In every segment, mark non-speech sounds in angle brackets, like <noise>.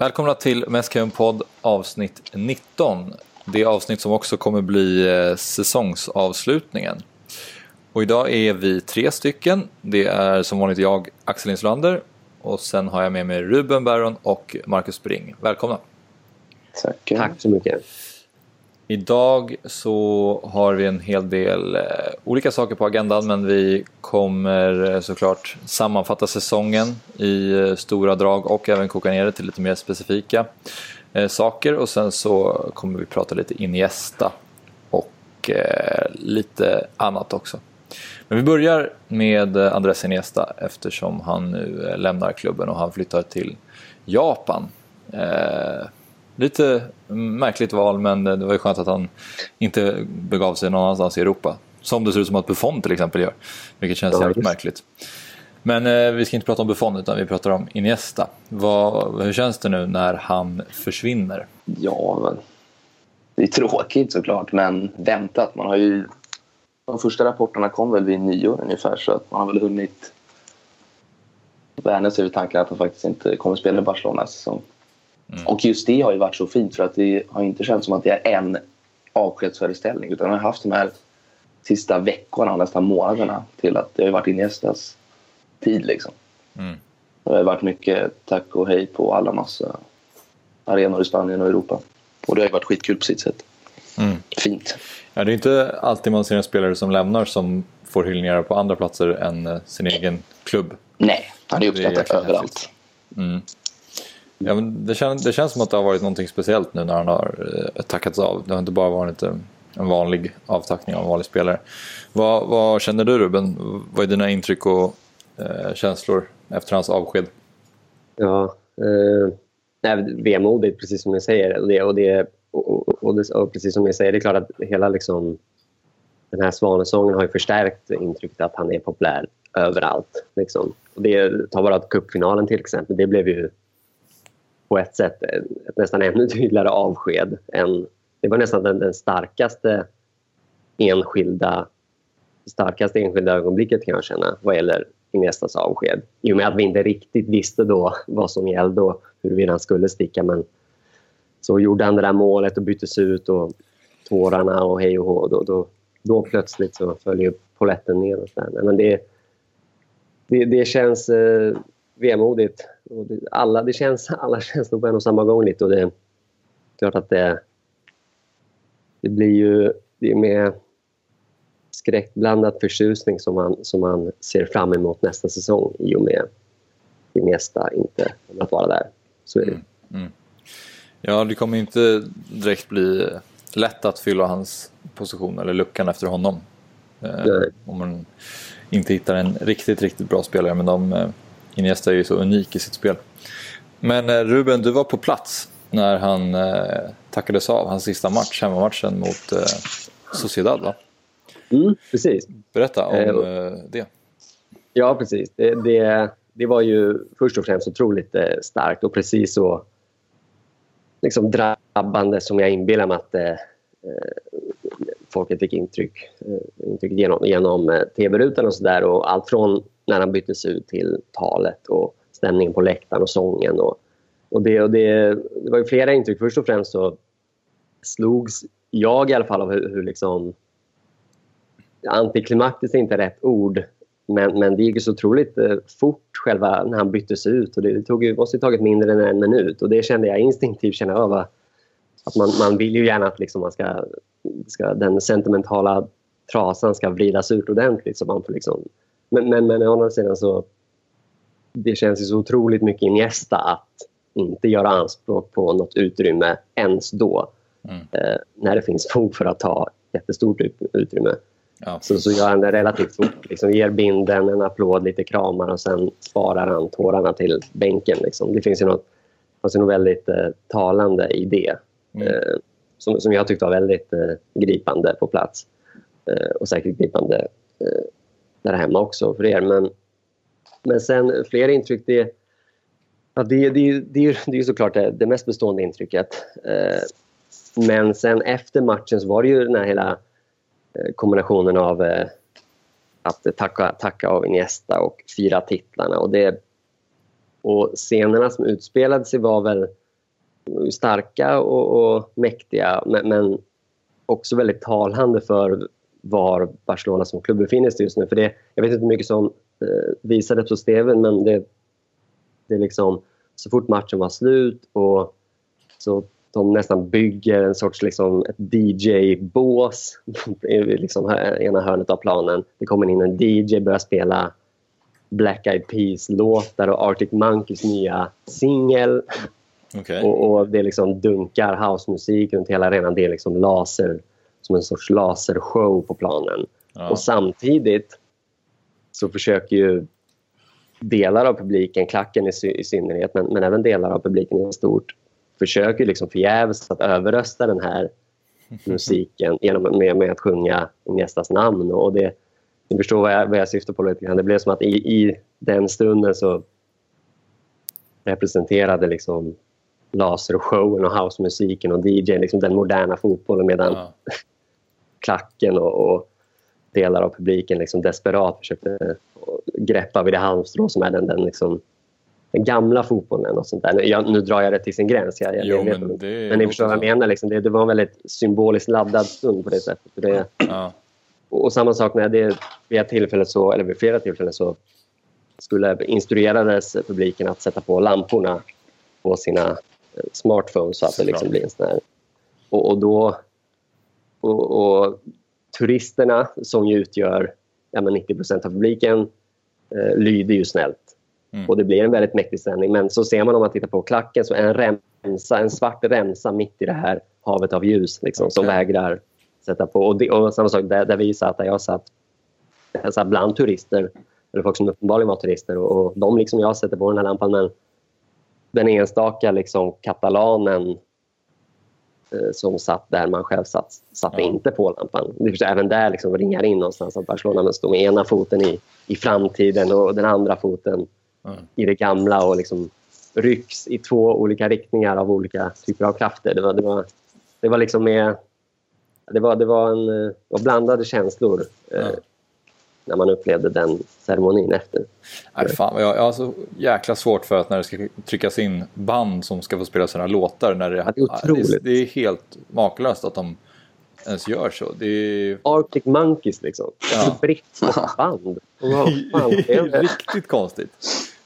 Välkomna till Mäskön podd avsnitt 19. Det avsnitt som också kommer bli eh, säsongsavslutningen. Och idag är vi tre stycken. Det är som vanligt jag, Axel Inslander. Och sen har jag med mig Ruben Baron och Marcus Spring. Välkomna! Tack. Tack så mycket! Idag så har vi en hel del eh, olika saker på agendan men vi kommer eh, såklart sammanfatta säsongen i eh, stora drag och även koka ner det till lite mer specifika saker och sen så kommer vi prata lite Iniesta och lite annat också. Men vi börjar med Andres Iniesta eftersom han nu lämnar klubben och han flyttar till Japan lite märkligt val men det var ju skönt att han inte begav sig någon annanstans i Europa. Som det ser ut som att Buffon till exempel gör. Vilket känns ja, jävligt märkligt. Men eh, vi ska inte prata om Buffon utan vi pratar om Iniesta. Vad, hur känns det nu när han försvinner? Ja, men det är tråkigt såklart men väntat. Man har ju, de första rapporterna kom väl vid nyår ungefär så att man har väl hunnit vänja sig vid tanken att han faktiskt inte kommer spela i Barcelona säsong. Mm. Och just det har ju varit så fint för att det har inte känts som att det är en avskedsföreställning utan man har haft de här sista veckorna, nästan månaderna till att det har varit Iniestas tid liksom. Mm. Det har varit mycket tack och hej på alla massa arenor i Spanien och Europa. Och det har ju varit skitkul på sitt sätt. Mm. Fint. Ja, det är inte alltid man ser en spelare som lämnar som får hyllningar på andra platser än eh, sin egen klubb. Nej, han är uppskattad överallt. Mm. Ja, men det, känns, det känns som att det har varit något speciellt nu när han har eh, tackats av. Det har inte bara varit en, en vanlig avtackning av en vanlig spelare. Vad, vad känner du Ruben? Vad är dina intryck och eh, känslor efter hans avsked? Ja, eh, vemodigt precis som ni säger. Och, det, och, det, och, och, det, och, precis som ni säger, det är klart att hela liksom, den här svanesången har ju förstärkt intrycket att han är populär överallt. Liksom. Och det, ta bara cupfinalen till exempel. Det blev ju på ett sätt ett nästan ännu tydligare avsked. Än, det var nästan den, den starkaste enskilda starkaste enskilda ögonblicket kan jag känna vad gäller Iniestas avsked. I och med att vi inte riktigt visste då vad som gällde och huruvida han skulle sticka. Men så gjorde han det där målet och byttes ut och tårarna och hej och hå. Då, då, då plötsligt så följer polletten ner. Och så Men det, det, det känns eh, vemodigt. Och det, alla, det känns, <laughs> alla känslor på en och samma gång lite. Och det är klart att det, det blir ju det är med skräckblandad förtjusning som man, som man ser fram emot nästa säsong i och med det mesta inte kommer att vara där. Så är det. Mm, mm. Ja, det kommer inte direkt bli lätt att fylla hans position eller luckan efter honom. Eh, om man inte hittar en riktigt, riktigt bra spelare. Men de, eh, Iniesta är ju så unik i sitt spel. Men eh, Ruben, du var på plats när han eh, tackades av, hans sista match, hemmamatchen mot eh, Sociedad va? Mm, precis. Berätta om eh, det. Ja, precis. Det, det, det, var ju först och främst otroligt starkt och precis så liksom drabbande som jag inbillar mig att eh, folket fick intryck, intryck genom, genom tv-rutan och sådär. Allt från när han byttes ut till talet och stämningen på läktaren och sången. Och, och, det, och det, det var ju flera intryck. Först och främst så slogs jag i alla fall av hur, hur liksom... Antiklimaktiskt är inte rätt ord, men, men det gick så otroligt eh, fort själva när han byttes ut. Och det tog ju, måste ha tagit mindre än en minut. Och det kände jag instinktivt känna över. Att man, man vill ju gärna att liksom man ska, ska, den sentimentala trasan ska vridas ut ordentligt så man får liksom men, men, men å andra sidan så det känns ju så otroligt mycket Iniesta att inte göra anspråk på något utrymme ens då. Mm. Eh, när det finns fog för att ta jättestort utrymme. Ja. Så, så gör han det relativt fort. Liksom, ger binden en applåd, lite kramar och sen sparar han tårarna till bänken. Liksom. Det finns ju något, alltså något väldigt eh, talande i det. Mm. Eh, som, som jag tyckte var väldigt eh, gripande på plats. Eh, och säkert gripande eh, där hemma också för er. Men, men sen fler intryck. Det, ja, det, det, det, det är såklart det, det mest bestående intrycket. Eh, men sen efter matchen så var det ju den här hela eh, kombinationen av eh, att tacka, tacka av Iniesta och fira titlarna. Och, det, och scenerna som utspelade sig var väl starka och, och mäktiga men, men, också väldigt talande för var Barcelona som klubb befinner sig just nu. För det, jag vet inte hur mycket som eh, visades på Steven men det, det är liksom så fort matchen var slut och så de nästan bygger en sorts liksom, DJ-bås i <laughs> liksom, ena hörnet av planen. Det kommer in en DJ, börjar spela Black Eyed Peas-låtar och Arctic Monkeys nya singel. Okay. Och, och, det liksom dunkar housemusik runt hela arenan. Det är liksom laser, som en sorts lasershow på planen. Ja. Och samtidigt så försöker ju delar av publiken, klacken i, i synnerhet, men, men även delar av publiken i stort försöker liksom förgäves att överrösta den här <laughs> musiken genom, med, med att sjunga Iniestas namn. Och det, ni förstår vad jag, vad jag syftar på lite grann. Det blev som att i, i den stunden så representerade liksom lasershowen och housemusiken och DJ liksom den moderna fotbollen medan ja. <laughs> klacken och, och, delar av publiken liksom desperat försökte greppa vid det halmstrå som är den, den liksom den gamla fotbollen och sånt där. Jag, nu drar jag det till sin gräns. Jag, jag jo, men, det men ni förstår vad jag menar. Liksom. Det, det, var en väldigt symboliskt laddad stund på det sättet. Det, ja. och, och, samma sak när det vid ett tillfälle så, eller vid flera tillfällen så skulle instruerades publiken att sätta på lamporna på sina smartphones så att det liksom blir en sån här... Och, och då... Och, och, turisterna som ju utgör ja, 90% av publiken eh, lyder ju snällt Mm. Och det blir en väldigt mäktig sändning. Men så ser man om man tittar på klacken så är en remsa, en svart remsa mitt i det här havet av ljus liksom, okay. som vägrar sätta på. Och, det, och samma sak där, där vi satt, där jag satt, jag satt bland turister, eller folk som uppenbarligen var turister och, och de liksom jag sätter på den här lampan men den enstaka liksom, katalanen eh, som satt där man själv satt, satte ja. inte på lampan. Det även där liksom ringar in någonstans att Barcelona står med ena foten i, i framtiden och den andra foten i det gamla och liksom rycks i två olika riktningar av olika typer av krafter. Det var, det var, det var liksom med... Det var, det var, en, det var blandade känslor eh, när man upplevde den ceremonin efter. Nej, fan, jag, jag har så jäkla svårt för att när det ska tryckas in band som ska få spela sina låtar. När det, ja, det, är otroligt. det, det är helt makalöst att de ens gör så. Det är... Arctic Monkeys liksom. Ja. Brittiskt band. <laughs> Wow, fan, det är riktigt konstigt.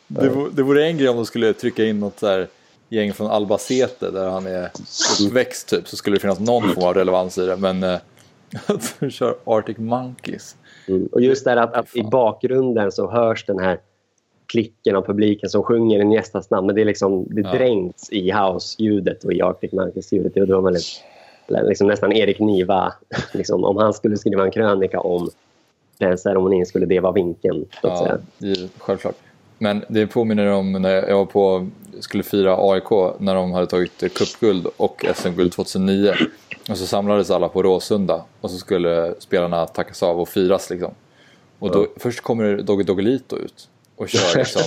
Det, vore, det vore en grej om de skulle trycka in något så gäng från Albacete där han är uppväxt typ så skulle det finnas någon form av relevans i det. Men äh, <laughs> att de kör Arctic Monkeys. Mm. Och just där att, att i bakgrunden så hörs den här klicken av publiken som sjunger en gästas namn. Men det, är liksom, det ja. dränks i house-ljudet och i Arctic Monkeys-ljudet. Det var väldigt, liksom nästan Erik Niva. <laughs> Liksom, om han skulle skriva en krönika om den ceremonin skulle det vara vinkeln. Ja, säga. självklart. Men det påminner om när jag var på, skulle fira AIK när de hade tagit cupguld och SM-guld 2009. Och så samlades alla på Råsunda och så skulle spelarna tackas av och firas liksom. Och då, ja. först kommer Dogge Doggelito ut och kör liksom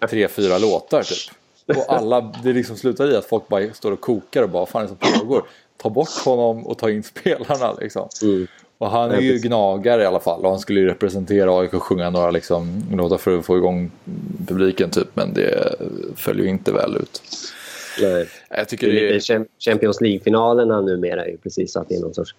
<laughs> tre, fyra låtar typ. Och alla, det liksom slutar i att folk bara står och kokar och bara, fan är det som pågår? Ta bort honom och ta in spelarna liksom. Mm. Och han är ju gnagare i alla fall och han skulle ju representera AIK och sjunga några liksom, låtar för att få igång publiken typ. Men det följer ju inte väl ut. Nej. Jag tycker det är... Champions League-finalerna numera är ju precis så att det är någon sorts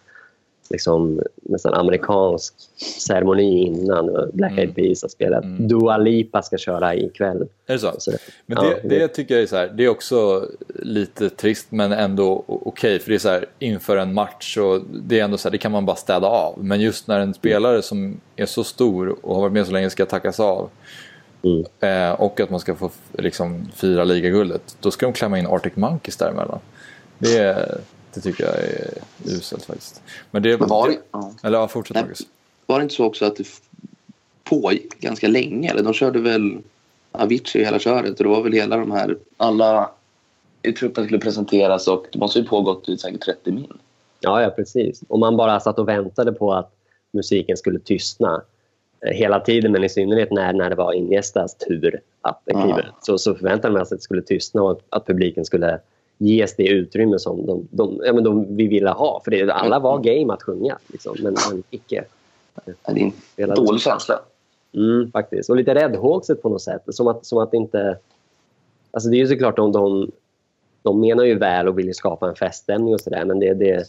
liksom, nästan amerikansk ceremoni innan. Black Eyed mm. Peas har spelat. Mm. Dua Lipa ska köra ikväll. Är det så? så men det, ja, det, tycker jag är så här, det är också lite trist men ändå okej. Okay, för det är så här, inför en match och det är ändå så här, det kan man bara städa av. Men just när en spelare som är så stor och har varit med så länge ska tackas av. Mm. Eh, och att man ska få liksom, fira ligaguldet. Då ska de klämma in Arctic Monkeys däremellan. Det det tycker jag är uselt faktiskt. Men det... Men var det, ja. Eller ja, fortsätt Marcus. Var det inte så också att det pågick ganska länge? Eller de körde väl Avicii hela köret och det var väl hela de här... Alla i truppen skulle presenteras och det måste ju pågått i säkert 30 min. Ja, ja, precis. Och man bara satt och väntade på att musiken skulle tystna hela tiden, men i synnerhet när, när det var Iniestas tur att kliva ut. Så, så förväntade man sig att det skulle tystna och att publiken skulle ges det utrymme som de, de, ja, men de vi ville ha. För det, alla var game att sjunga, liksom, men, men icke. Det är en dålig känsla. Mm, faktiskt. Och lite räddhågset på något sätt. Som att, som att inte... Alltså det är ju såklart de, de de menar ju väl och vill skapa en feststämning och sådär men det, det,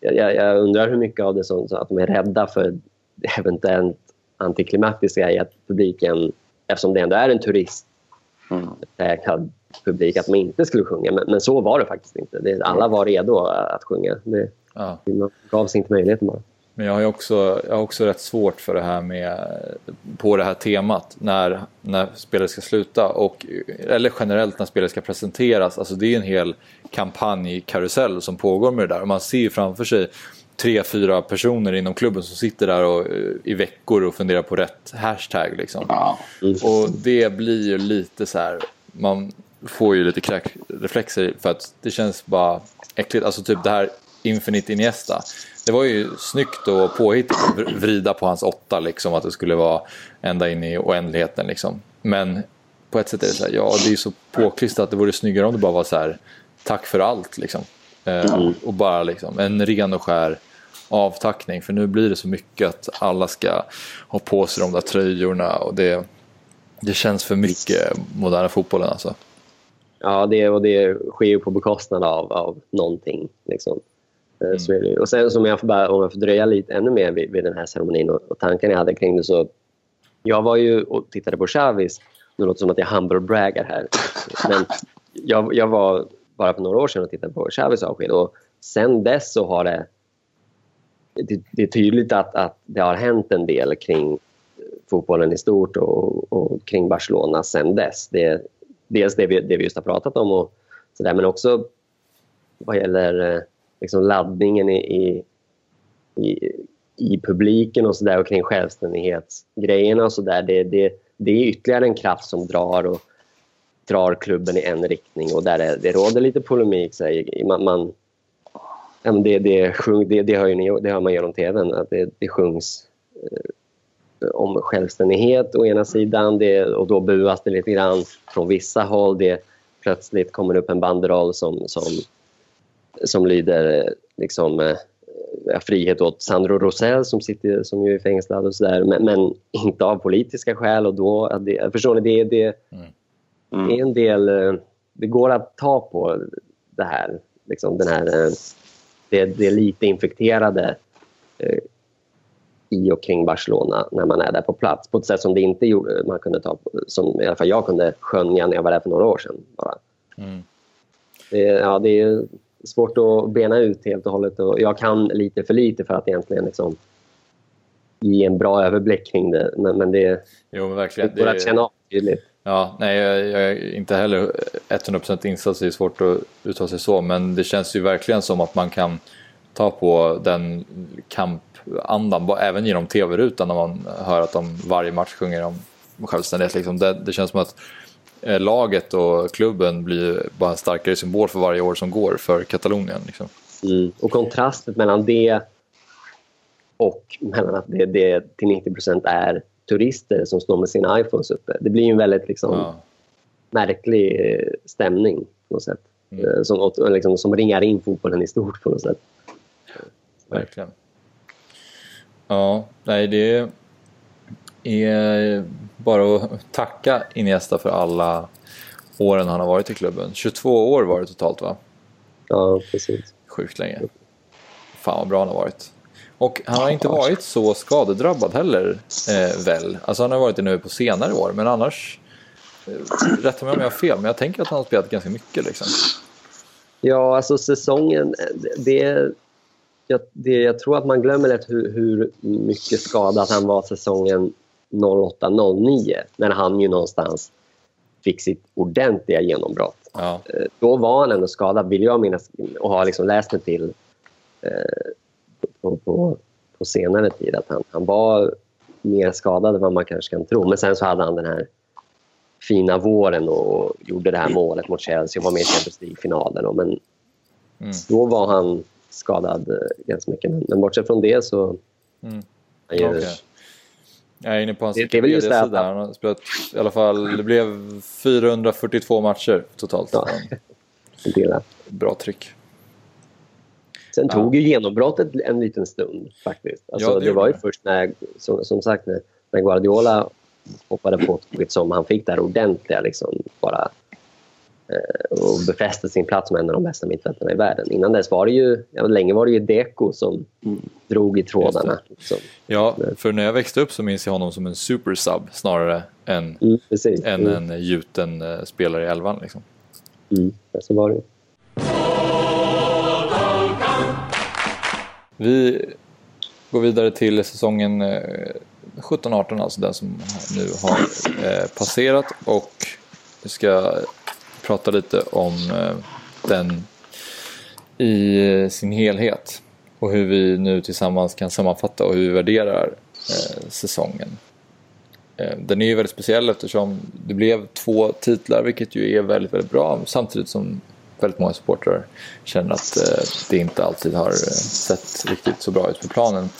jag, jag, undrar hur mycket av det som så att de är rädda för <laughs> eventuellt antiklimatiska i att publiken, eftersom det ändå är en turistpräglad mm. publik, att de inte skulle sjunga. Men, men, så var det faktiskt inte. Det, alla var redo att sjunga. Det, ja. Man gav sig inte möjligheten bara. Men jag har också, jag har också rätt svårt för det här med, på det här temat, när, när spelet ska sluta. Och, eller generellt när spelet ska presenteras. Alltså det är en hel kampanjkarusell som pågår med det där. Och man ser ju framför sig tre, fyra personer inom klubben som sitter där och, eh, i veckor och funderar på rätt hashtag. Liksom. Mm. Och det blir ju lite så här, man får ju lite kräkreflexer för att det känns bara äckligt. Alltså typ det här Infinite Iniesta. Det var ju snyggt och påhittigt att vrida på hans åtta, liksom, att det skulle vara ända in i oändligheten. Liksom. Men på ett sätt är det så här, ja det är så påklistrat, det vore snyggare om det bara var så här, tack för allt. Liksom. Eh, mm. Och bara liksom, en ren och skär avtackning. För nu blir det så mycket att alla ska ha på sig de där tröjorna. Och det, det känns för mycket moderna fotbollen alltså. Ja, det, och det sker ju på bekostnad av, av någonting. Liksom. Eh, mm. Så är det. Och sen som jag får bara, om jag får dröja lite ännu mer vid, vid den här ceremonin och, och tanken jag hade kring det så. Jag var ju och tittade på Chavis. Nu låter det som att jag humble braggar här. Men jag, jag var bara för några år sedan och tittade på Chavis avsked och sen dess så har det det, det, är tydligt att, att det har hänt en del kring fotbollen i stort och, och kring Barcelona sen dess. Det, dels det vi, det vi just har pratat om och så där, men också vad gäller eh, liksom laddningen i, i, i publiken och så där och kring självständighetsgrejerna och så där. Det, det, det är ytterligare en kraft som drar och drar klubben i en riktning och där det, det råder lite polemik. Så här, man, man Ja, men det, det, sjung, det, det, hör ni, det hör man genom tvn, att det, det sjungs eh, om självständighet å ena sidan det, och då buas det lite grann från vissa håll. Det plötsligt kommer upp en banderoll som, som, som lyder eh, liksom, eh, frihet åt Sandro Rosell som, sitter, som ju är fängslad och sådär, men, men, inte av politiska skäl. Och då, det, förstår ni? Det, det, mm. är en del... Det går att ta på det här, liksom den här det, det är lite infekterade eh, i och kring Barcelona när man är där på plats på ett sätt som det inte gjorde, man kunde ta, som i alla fall jag kunde skönja när jag var där för några år sedan. Bara. Mm. Det, ja, det är svårt att bena ut helt och hållet och jag kan lite för lite för att egentligen liksom ge en bra överblick kring det. Men, men det, jo, men verkligen. det går att känna av tydligt. Ja, nej, jag, jag är inte heller 100% insatt så det är svårt att uttala sig så. Men det känns ju verkligen som att man kan ta på den kampandan, även genom tv-rutan när man hör att de varje match sjunger om självständighet. Liksom. Det, det känns som att eh, laget och klubben blir bara en starkare symbol för varje år som går för Katalonien. Liksom. Mm. Och kontrasten mellan det och mellan att det, det till 90% är turister som står med sina iPhones uppe. Det blir en väldigt liksom, ja. märklig eh, stämning på något sätt. Mm. Eh, som, liksom, som ringar in fotbollen i stort på något sätt. Verkligen. Ja, nej det är bara att tacka Iniesta för alla åren han har varit i klubben. 22 år var det totalt va? Ja, precis. Sjukt länge. Fan vad bra han har varit. Och han har inte varit så skadedrabbad heller, eh, väl? Alltså han har varit det nu på senare år, men annars... Eh, rätta mig om jag har fel, men jag tänker att han har spelat ganska mycket liksom. Ja, alltså säsongen... Det, jag, det, jag tror att man glömmer lätt hur, hur mycket skadad han var säsongen 08-09, när han ju någonstans fick sitt ordentliga genombrott. Ja. Eh, då var han ändå skadad, vill jag minnas, och har liksom läst mig till. På, på, på senare tid. Att han, han var mer skadad än vad man kanske kan tro. Men sen så hade han den här fina våren och gjorde det här målet mot Chelsea och var med i Champions League-finalen. Men mm. då var han skadad eh, ganska mycket. Men, bortsett från det så... Mm. Gör, okay. Jag är inne på hans Wikipedia-sida. Han har spelat i alla fall, det blev 442 matcher totalt. Ja. Bra tryck. Sen ja. tog ju genombrottet en liten stund faktiskt. Alltså, ja, det, det var ju det. först när, som, som sagt, när, när Guardiola hoppade på tåget som han fick det här ordentliga liksom, bara eh, och befäste sin plats som en av de bästa mittfältarna i världen. Innan dess var det ju, ja, länge var det ju Deco som mm. drog i trådarna. Liksom. Ja, för när jag växte upp så minns jag honom som en supersub snarare än, mm, än mm. en gjuten uh, spelare i elvan. Liksom. Mm, så var det vi går vidare till säsongen eh, 17-18, alltså den som nu har eh, passerat och vi ska prata lite om eh, den i sin helhet och hur vi nu tillsammans kan sammanfatta och hur vi värderar säsongen. Den är ju väldigt speciell eftersom det blev två titlar vilket ju är väldigt, väldigt bra samtidigt som väldigt många supportrar känner att eh, det inte alltid har eh, sett riktigt så bra ut på planen.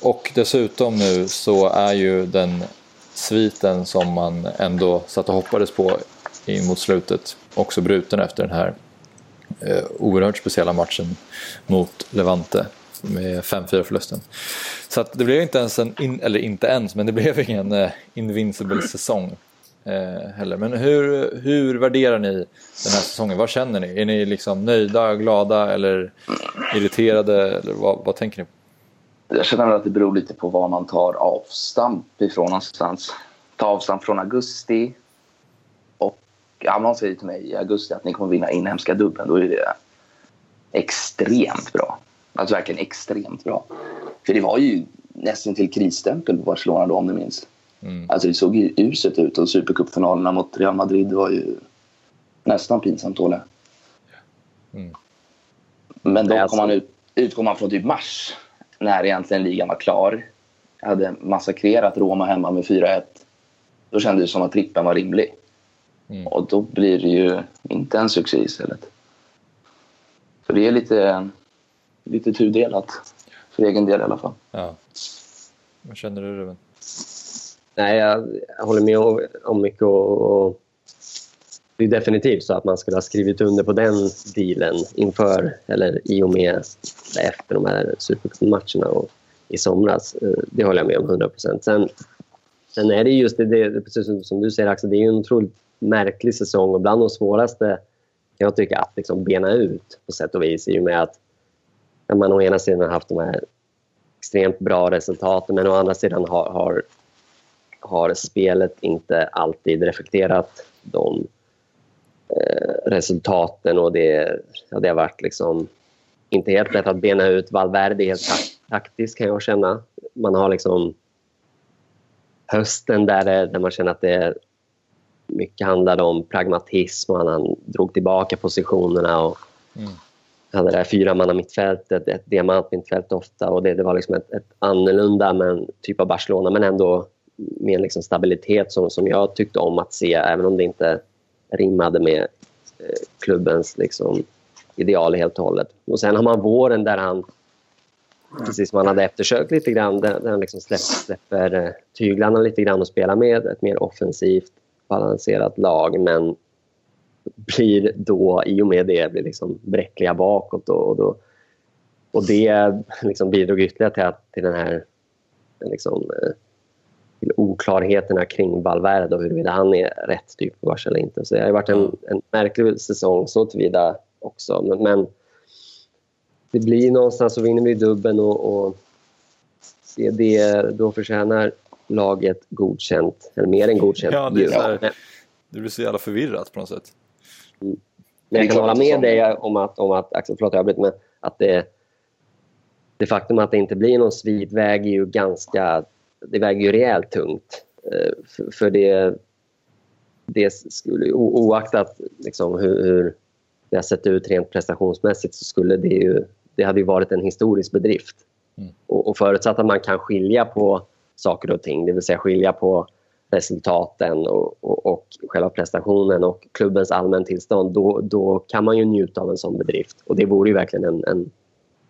Och dessutom nu så är ju den sviten som man ändå satt och hoppades på in mot slutet också bruten efter den här eh, oerhört speciella matchen mot Levante med 5-4 förlusten. Så att det blev inte ens en, in, eller inte ens, men det blev ingen eh, invincible säsong eh, heller. Men hur, hur värderar ni den här säsongen? Vad känner ni? Är ni liksom nöjda, glada eller irriterade? Eller vad, vad tänker ni? Jag känner att det beror lite på var man tar avstamp ifrån någonstans. Ta avstamp från augusti och ja, någon säger till mig i augusti att ni kommer vinna inhemska dubbeln. Då är det extremt bra. Alltså verkligen extremt bra. För det var ju nästan till krisstämpel på Barcelona då om ni minns. Mm. Alltså det såg ju uselt ut och Supercupfinalerna mot Real Madrid var ju nästan pinsamt dåliga. Mm. Men då kom man ut, utgår man från typ mars när egentligen ligan var klar. Jag hade massakrerat Roma hemma med 4-1. Då kändes det som att trippen var rimlig. Mm. Och då blir det ju inte en succé istället. Så det är lite, lite tudelat. För egen del i alla fall. Ja. Vad känner du Ruben? Nej, jag håller med om mycket. Och, och, det är definitivt så att man skulle ha skrivit under på den dealen inför eller i och med efter de här supermatcherna i somras. Eh, det håller jag med om 100 %. Sen, sen är det just det, det, precis som du säger Axel, det är en otroligt märklig säsong och bland de svåraste jag tycker att liksom bena ut på sätt och vis i och med att man å ena sidan har haft de här extremt bra resultaten men å andra sidan har, har har spelet inte alltid reflekterat de eh, resultaten och det, ja, det har varit liksom inte helt lätt att bena ut Valverde helt taktiskt kan jag känna. Man har liksom hösten där, där man känner att det mycket handlade om pragmatism och han drog tillbaka positionerna och mm. hade det här fyra mittfältet, ett diamantmittfält ofta och det, det var liksom ett, ett annorlunda men, typ av Barcelona men ändå med en liksom stabilitet som, som jag tyckte om att se även om det inte rimmade med eh, klubbens liksom, ideal helt och hållet. Och sen har man våren där han, precis som han hade eftersökt lite grann, där, där han liksom släpper, släpper eh, tyglarna lite grann och spelar med ett mer offensivt balanserat lag men blir då i och med det blir liksom bräckliga bakåt. Och, och, då, och det liksom bidrog ytterligare till, att, till den här eh, liksom, eh, oklarheterna kring Valverde och huruvida han är rätt typ av eller inte. Så det har varit en, en märklig säsong så tillvida också. Men, men det blir någonstans så vinner vi dubbeln och, och det, då förtjänar laget godkänt, eller mer än godkänt. Ja, det, är här, det blir så jävla förvirrat på något sätt. Mm. Men jag kan hålla med dig om att, om att Axel, förlåt jag avbryter, men att det, det faktum att det inte blir någon svit väger ju ganska det väger ju rejält tungt. Eh, för, det, det skulle, oaktat liksom hur, hur det har sett ut rent prestationsmässigt så skulle det ju, det hade ju varit en historisk bedrift. Mm. Och, och förutsatt att man kan skilja på saker och ting, det vill säga skilja på resultaten och, och, och själva prestationen och klubbens allmäntillstånd, då, då kan man ju njuta av en sån bedrift. Och det vore ju verkligen en, en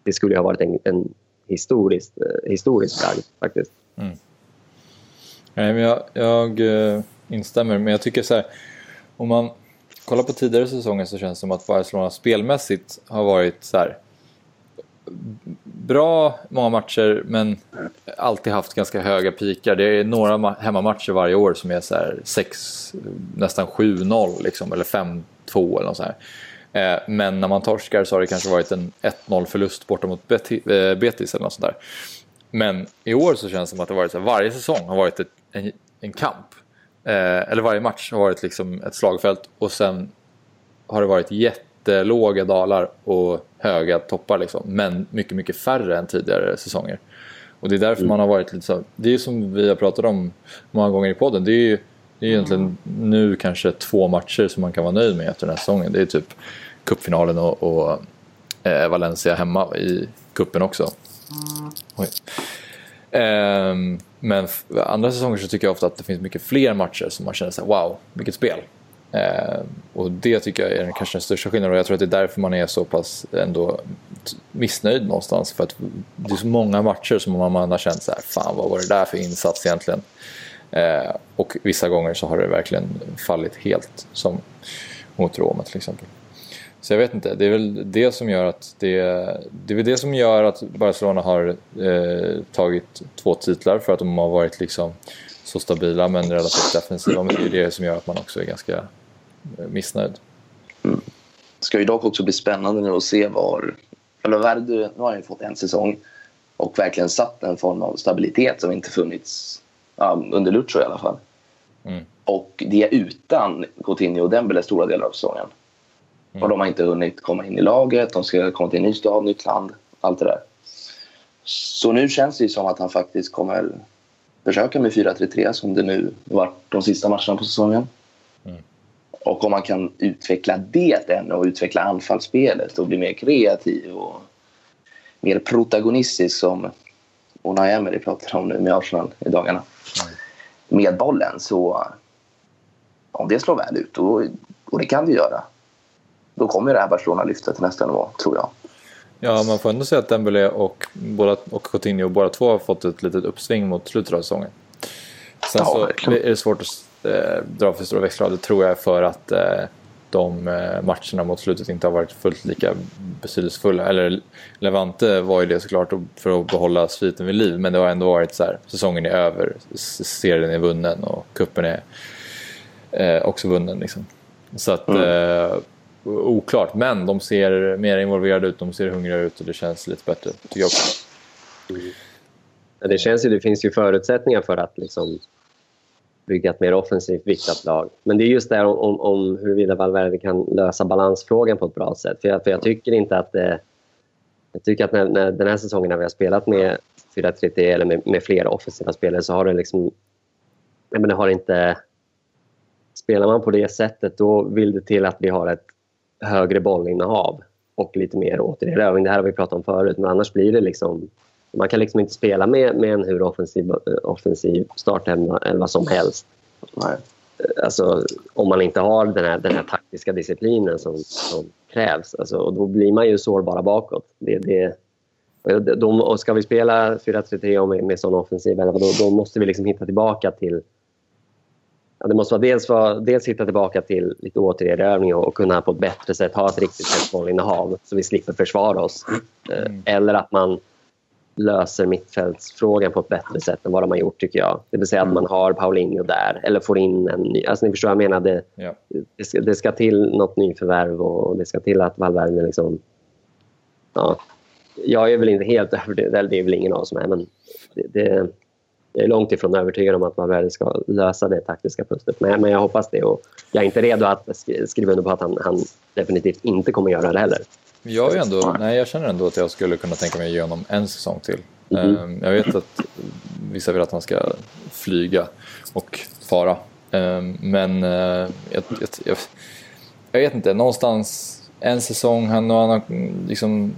det skulle ha varit en, en historisk, eh, historisk bragd faktiskt. Mm. Nej, men jag, jag eh, instämmer, men jag tycker så här, om man kollar på tidigare säsonger så känns det som att Barcelona spelmässigt har varit så här, bra många matcher men alltid haft ganska höga pikar. Det är några hemmamatcher varje år som är så här 6, nästan 7-0 liksom, eller 5-2 eller något så här. Eh, men när man torskar så har det kanske varit en 1-0 förlust borta mot eh, Betis eller något sånt där. Men i år så känns det som att det varit så här, varje säsong har varit ett, en, en kamp. Eh, eller varje match har varit liksom ett slagfält och sen har det varit jättelåga dalar och höga toppar liksom. Men mycket, mycket färre än tidigare säsonger. Och det är därför mm. man har varit lite så, det är som vi har pratat om många gånger i podden. Det är ju det är egentligen nu kanske två matcher som man kan vara nöjd med efter den här säsongen. Det är typ cupfinalen och, och eh, Valencia hemma i kuppen också. Um, men andra säsonger så tycker jag ofta att det finns mycket fler matcher som man känner så här, wow, vilket spel. Uh, och det tycker jag är den, kanske den största skillnaden och jag tror att det är därför man är så pass ändå missnöjd någonstans. För att det är så många matcher som man har känt så här, fan vad var det där för insats egentligen? Uh, och vissa gånger så har det verkligen fallit helt, som mot Roma till exempel. Så jag vet inte, det är väl det som gör att det, det är väl det som gör att Barcelona har eh, tagit två titlar för att de har varit liksom så stabila men relativt defensiva. Men det är det som gör att man också är ganska eh, missnöjd. Mm. Det ska ju dock också bli spännande nu att se var... Eller Verdu, nu har han ju fått en säsong och verkligen satt en form av stabilitet som inte funnits ja, under Lucho i alla fall. Mm. Och det utan Coutinho och Dembele stora delar av säsongen. Mm. Och de har inte hunnit komma in i laget, de ska komma till en ny stad, nytt land, allt det där. Så nu känns det som att han faktiskt kommer försöka med 4-3-3 som det nu varit de sista matcherna på säsongen. Mm. Och om man kan utveckla det ännu och utveckla anfallsspelet och bli mer kreativ och mer protagonistisk som Unai Emery pratar om nu med Arsenal i dagarna. Mm. Med bollen så om det slår väl ut, och, och det kan det göra, då kommer det här Barcelona lyfta till nästa nivå, tror jag. Ja, man får ändå säga att Dembélé och, båda, och Coutinho båda två har fått ett litet uppsving mot slutet av säsongen. Sen ja, så verkligen. är det svårt att eh, dra för stora växlar det tror jag för att eh, de eh, matcherna mot slutet inte har varit fullt lika betydelsefulla. Eller Levante var ju det såklart för att behålla sviten vid liv men det har ändå varit så här, säsongen är över, serien är vunnen och kuppen är eh, också vunnen. Liksom. Så att mm. eh, oklart, men de ser mer involverade ut, de ser hungriga ut och det känns lite bättre, tycker jag. Mm. Det känns ju, det finns ju förutsättningar för att liksom bygga ett mer offensivt viktat lag. Men det är just det om, om huruvida Valverde kan lösa balansfrågan på ett bra sätt. För jag, för jag tycker inte att det, Jag tycker att när, när, den här säsongen när vi har spelat med 4-3-3 eller med, med flera offensiva spelare så har det liksom... Jag menar, har inte... Spelar man på det sättet då vill det till att vi har ett högre bollinnehav och lite mer återerövring. Det här har vi pratat om förut, men annars blir det liksom... Man kan liksom inte spela med, med en hur offensiv, offensiv startelva som helst. Nej. Alltså, om man inte har den här, den här taktiska disciplinen som, som krävs. Alltså, och då blir man ju sårbara bakåt. Det, det, då, ska vi spela 4-3-3 med, med sån offensiv då, då måste vi liksom hitta tillbaka till Ja, det måste vara dels, vara, dels hitta tillbaka till lite återerövring och, kunna på ett bättre sätt ha ett riktigt högt bollinnehav så vi slipper försvara oss. Eh, mm. Eller att man löser mittfältsfrågan på ett bättre sätt än vad de har gjort tycker jag. Det vill säga att mm. man har Paulinho där eller får in en ny. Alltså ni förstår vad jag menar. Det, ja. det, ska, det ska till något nyförvärv och det ska till att Valverde liksom... Ja, jag är väl inte helt <laughs> övertygad, det är väl ingen av oss som är, men det, det, jag är långt ifrån övertygad om att Valverde ska lösa det taktiska pusslet. Men, men jag hoppas det och jag är inte redo att skriva under på att han, han definitivt inte kommer göra det heller. Jag, är ändå, nej, jag känner ändå att jag skulle kunna tänka mig att ge honom en säsong till. Mm -hmm. Jag vet att vissa vill att han ska flyga och fara. Ehm, men eh, jag, jag, jag, jag vet inte, någonstans en säsong, han, han har liksom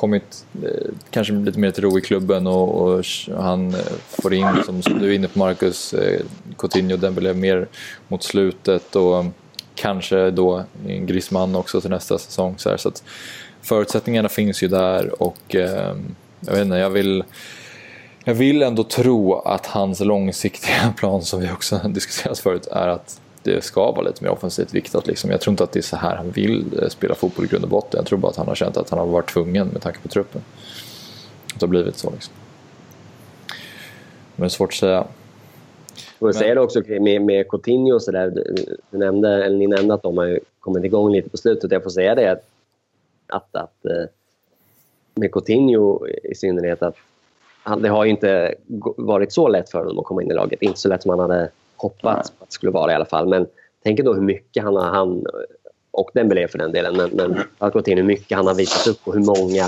kommit eh, kanske lite mer till ro i klubben och, och han eh, får in, som, som, du är inne på Marcus, eh, Coutinho den blev mer mot slutet och kanske då en Griezmann också till nästa säsong. Så, här, så att förutsättningarna finns ju där och eh, jag vet inte, jag vill jag vill ändå tro att hans långsiktiga <laughs> plan, som vi också <laughs> diskuterat förut, är att det ska vara lite mer offensivt viktat. Liksom. Jag tror inte att det är så här han vill eh, spela fotboll i grund och botten. Jag tror bara att han har känt att han har varit tvungen med tanke på truppen. det har blivit så. Liksom. Men det är svårt att säga. Och säger det också med, med Coutinho och sådär. Du nämnde, eller ni nämnde att de har kommit igång lite på slutet. Jag får säga det att, att, att eh, med Coutinho i synnerhet att han, det har inte varit så lätt för honom att komma in i laget. Inte så lätt som han hade hoppats att det skulle vara i alla fall. Men tänk då hur mycket han har, han, och Dembélé för den delen, men, men att gå till hur mycket han har visat upp och hur många,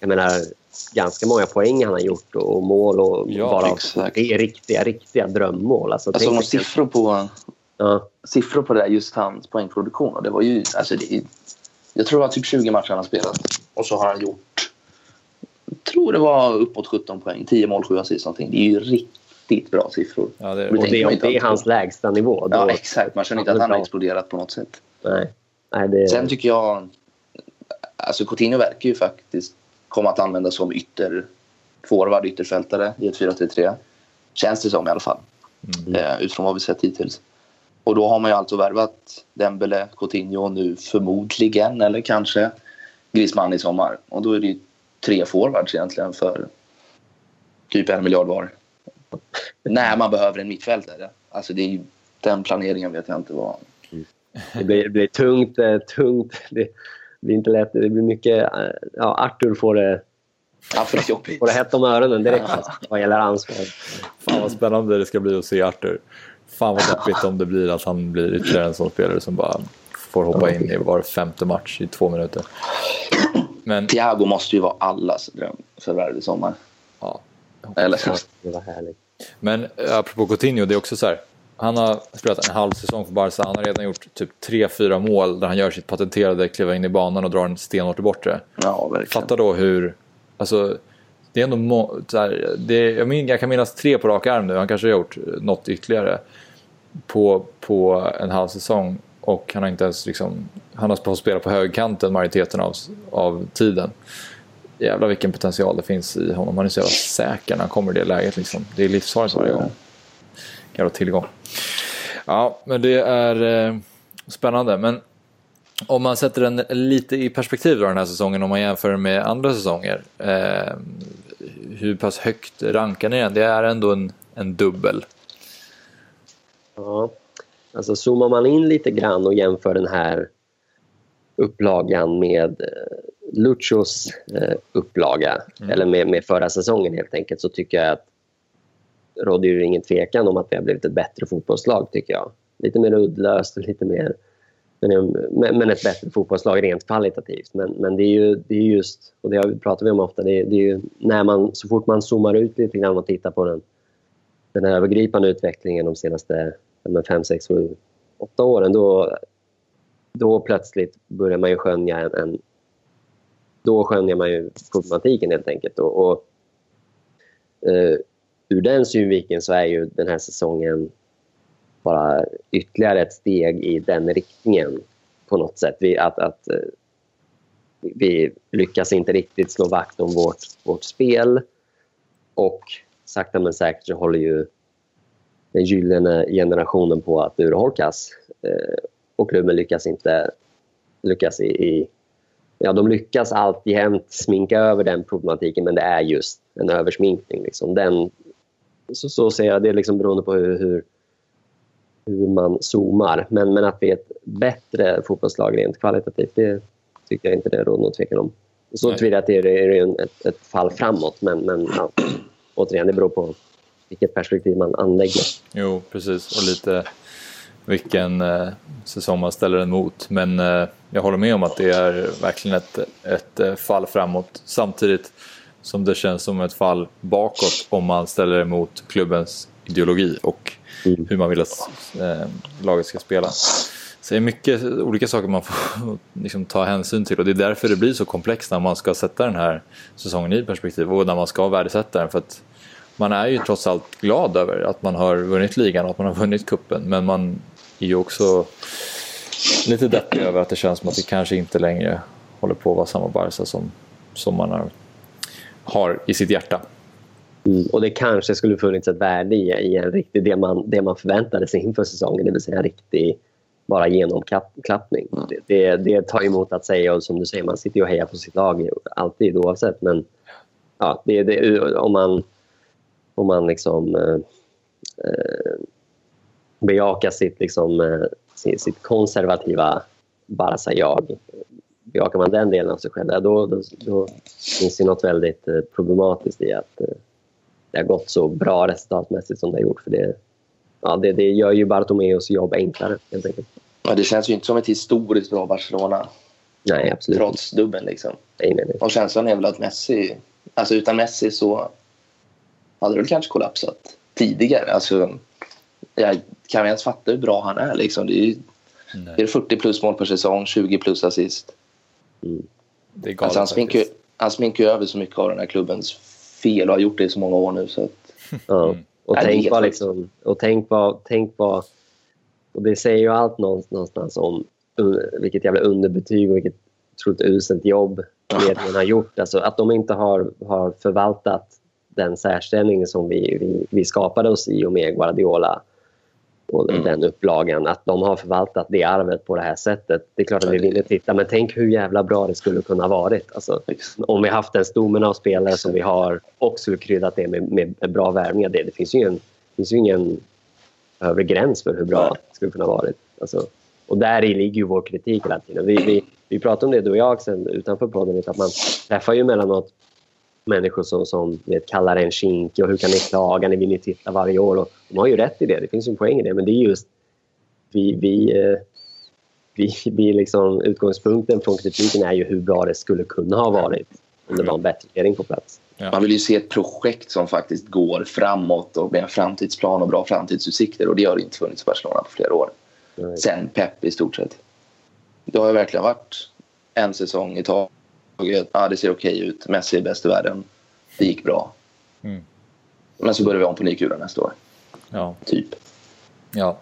jag menar ganska många poäng han har gjort och mål och ja, bara exakt. det är riktiga, riktiga drömmål. Alltså, alltså tänk, siffror på, ja. siffror på det där, just hans poängproduktion och det var ju, alltså det, jag tror det var typ 20 matcher han har spelat och så har han gjort jag tror det var uppåt 17 poäng, 10 mål, 7 assist någonting. Det är ju riktigt bra siffror. Ja, det, och det, det, det är hans lägsta nivå. Då, ja, exakt. Man känner inte att han har exploderat på något sätt. Nej. Nej, det... Sen tycker jag... Alltså Coutinho verkar ju faktiskt komma att användas som ytterforward, ytterfältare i ett 4-3-3. Känns det som i alla fall. Mm. Eh, utifrån vad vi sett hittills. Och då har man ju alltså värvat Dembele, Coutinho nu förmodligen, eller kanske Griezmann i sommar. Och då är det ju tre forwards egentligen för typ en miljard var. När man behöver en mittfältare. Alltså det är, den planeringen vet jag inte vad... Det blir, det blir tungt, eh, tungt. Det blir inte lätt. Det blir mycket... Eh, ja, Arthur får det... Ja, för det jobbigt. Får det hett om öronen direkt ja. vad gäller ansvar. Fan vad spännande det ska bli att se Arthur. Fan vad deppigt om det blir att han blir ytterligare en sån spelare som bara får hoppa in i var femte match i två minuter. Men... Thiago måste ju vara allas drömförvärv i sommar. Eller härligt. Men eh, apropå Coutinho, det är också så här. Han har spelat en halv säsong för Barca. Han har redan gjort typ 3-4 mål där han gör sitt patenterade kliva in i banan och drar en stenhårt i bortre. Ja, verkligen. Fatta då hur... Alltså, det är ändå må, så här, det, jag, min, jag kan minnas tre på rak arm nu. Han kanske har gjort något ytterligare på, på en halv säsong. Och han har inte ens liksom, han har fått spela på högkanten majoriteten av, av tiden. Jävlar vilken potential det finns i honom. Han är så jävla säker när han kommer i det läget. Liksom. Det är livsfarligt varje gång. Jävla tillgång. Ja, men det är eh, spännande. Men om man sätter den lite i perspektiv då, den här säsongen om man jämför med andra säsonger. Eh, hur pass högt rankar ni den? Det är ändå en, en dubbel. Ja, Alltså zoomar man in lite grann och jämför den här upplagan med eh, Luchos eh, upplaga, mm. eller med, med förra säsongen helt enkelt, så tycker jag att råder ju ingen tvekan om att vi har blivit ett bättre fotbollslag, tycker jag. Lite mer uddlöst och lite mer... Men, men ett bättre fotbollslag rent kvalitativt. Men, men det är ju det är just, och det pratar vi om ofta, det är, det är ju när man, så fort man zoomar ut lite grann och tittar på den, den övergripande utvecklingen de senaste men fem, sex, sju, åtta åren då, då plötsligt börjar man ju skönja en, en då skönjer man ju problematiken helt enkelt. Och, och uh, ur den synvinkeln så är ju den här säsongen bara ytterligare ett steg i den riktningen på något sätt. Vi, att, att, uh, vi lyckas inte riktigt slå vakt om vårt, vårt spel och sakta men säkert så håller ju den gyllene generationen på att urholkas. Eh, och klubben lyckas inte lyckas i, i ja, de lyckas alltjämt sminka över den problematiken men det är just en översminkning. Liksom. Den, så, så ser jag det, liksom beroende på hur, hur, hur, man zoomar. Men, men att vi är ett bättre fotbollslag rent kvalitativt, det tycker jag inte det råder någon tvekan om. Så tillvida att det är, är ett, ett fall framåt, men, men ja, återigen, det beror på vilket perspektiv man anlägger. Jo, precis. Och lite vilken eh, säsong man ställer den mot. Men eh, jag håller med om att det är verkligen ett, ett eh, fall framåt. Samtidigt som det känns som ett fall bakåt om man ställer det mot klubbens ideologi och mm. hur man vill att eh, laget ska spela. Så det är mycket olika saker man får <laughs> liksom, ta hänsyn till och det är därför det blir så komplext när man ska sätta den här säsongen i perspektiv och när man ska värdesätta den. För att man är ju trots allt glad över att man har vunnit ligan och att man har vunnit kuppen men man är ju också lite deppig över att det känns som att det kanske inte längre håller på att vara samma Barca som, som man har, har i sitt hjärta. Mm, och det kanske skulle funnits ett värde i, i en riktig, det man, det man förväntade sig inför säsongen, det vill säga en riktig bara genomklappning. Mm. Det, det, det tar emot att säga och som du säger, man sitter ju och hejar på sitt lag alltid oavsett men ja, det, det, om man, om man liksom eh, bejakar sitt, liksom, eh, sitt, konservativa Barca-jag. Bejakar man den delen av sig själv, då, då, då finns det något väldigt eh, problematiskt i att eh, det har gått så bra resultatmässigt som det har gjort. För det, ja, det, det gör ju Bartomeus jobb enklare, helt enkelt. Ja, det känns ju inte som ett historiskt bra Barcelona. Nej, absolut Trots dubbeln liksom. Nej, nej, nej. Och känslan är väl att Messi... Alltså utan Messi så hade det kanske kollapsat tidigare. Alltså, jag kan ens fatta hur bra han är. Liksom. Det är, ju, det är 40 plus mål per säsong, 20 plus assist. Mm. Det är galet Alltså, han, sminkar, han sminkar över så mycket av den här klubbens fel och har gjort det i så många år nu. Så att, <laughs> Ja. Mm. Och, Nej, tänk vad, liksom, och tänk vad, tänk vad... Och det säger ju allt nå- någonstans om vilket jävla underbetyg och vilket otroligt uselt jobb ledningen har gjort. Alltså att de inte har, har förvaltat den särställning som vi, vi, vi skapade oss i och med Guardiola och Mm. den upplagan. Att de har förvaltat det arvet på det här sättet. Det är klart att vi ville titta, men tänk hur jävla bra det skulle kunna ha varit. Alltså, om vi haft en stommen av spelare som vi har och skulle kryddat det med, med, bra värvningar. Det, det finns ju ingen, finns ju ingen övre gräns för hur bra det skulle kunna ha varit. Alltså, och där i ligger ju vår kritik hela tiden. Vi, vi, vi pratade om det du och jag sen utanför podden, att man träffar ju emellanåt människor som, som vet, kallar en kinkig och hur kan ni klaga, ni vill ju titta varje år. Och de har ju rätt i det, det finns ju en poäng i det. Men det är just vi, vi, eh, vi, vi liksom, utgångspunkten från kritiken är ju hur bra det skulle kunna ha varit om det var en bättre regering på plats. Man vill ju se ett projekt som faktiskt går framåt och med en framtidsplan och bra framtidsutsikter. Och det har det inte funnits i Barcelona på flera år. Nej. Sen Pep i stort sett. Det har ju verkligen varit en säsong i taget. Ja, det ser okej ut. Messi är bäst i världen. Det gick bra. Mm. Men så börjar vi om på ny kula nästa år. Ja. Typ. Ja.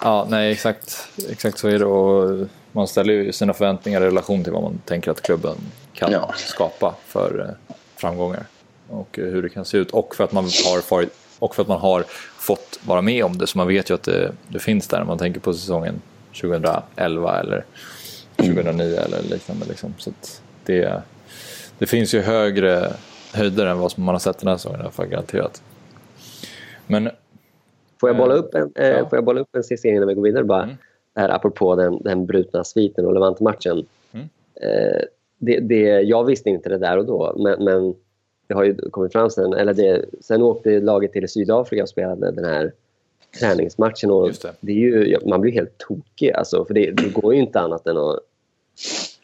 Ja, nej exakt, exakt så är det och man ställer ju sina förväntningar i relation till vad man tänker att klubben kan Ja. skapa för eh, framgångar och eh, hur det kan se ut och för att man har farit, och för att man har fått vara med om det så man vet ju att det, det finns där när man tänker på säsongen 2011 eller 2009 eller liknande liksom. så det, det finns ju högre höjder än vad som man har sett den här säsongen i alla fall garanterat. Men Får jag bolla upp en, eh, Ja. får jag bolla upp en sista innan vi går vidare? Bara, Mm. det här apropå den, den brutna sviten och Levante-matchen. Mm. Eh, det, det, jag visste inte det där och då, men, men det har ju kommit fram sen. Eller det, sen åkte laget till Sydafrika och spelade den här träningsmatchen. Och det. det. är ju, man blir helt tokig, alltså, för det, det går ju inte annat än att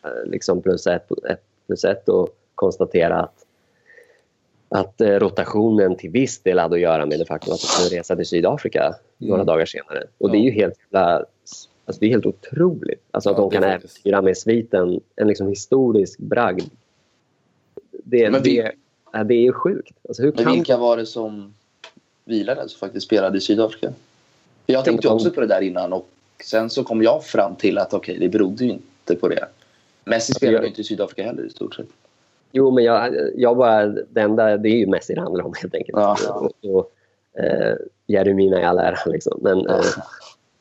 eh, liksom plus ett, ett plus ett och konstatera att att eh, rotationen till viss del hade att göra med det faktum att de skulle resa till Sydafrika några Mm. dagar senare. Och det är Ja. ju helt, alltså det är helt otroligt alltså att Ja, de det är kan äventyra med sviten en liksom historisk bragd. Det, vi- det, ja, det är ju sjukt. Alltså hur Men kan... vilka var det som vilade som faktiskt spelade i Sydafrika? Jag tänkte också på det där innan och sen så kom jag fram till att okej, det berodde ju inte på det. Messi spelade ju inte i Sydafrika heller i stort sett. Jo, men jag, jag bara, det enda, det är ju Messi det handlar om helt enkelt. Ja. Och, och, eh, Jeremina i all ära liksom. Men eh,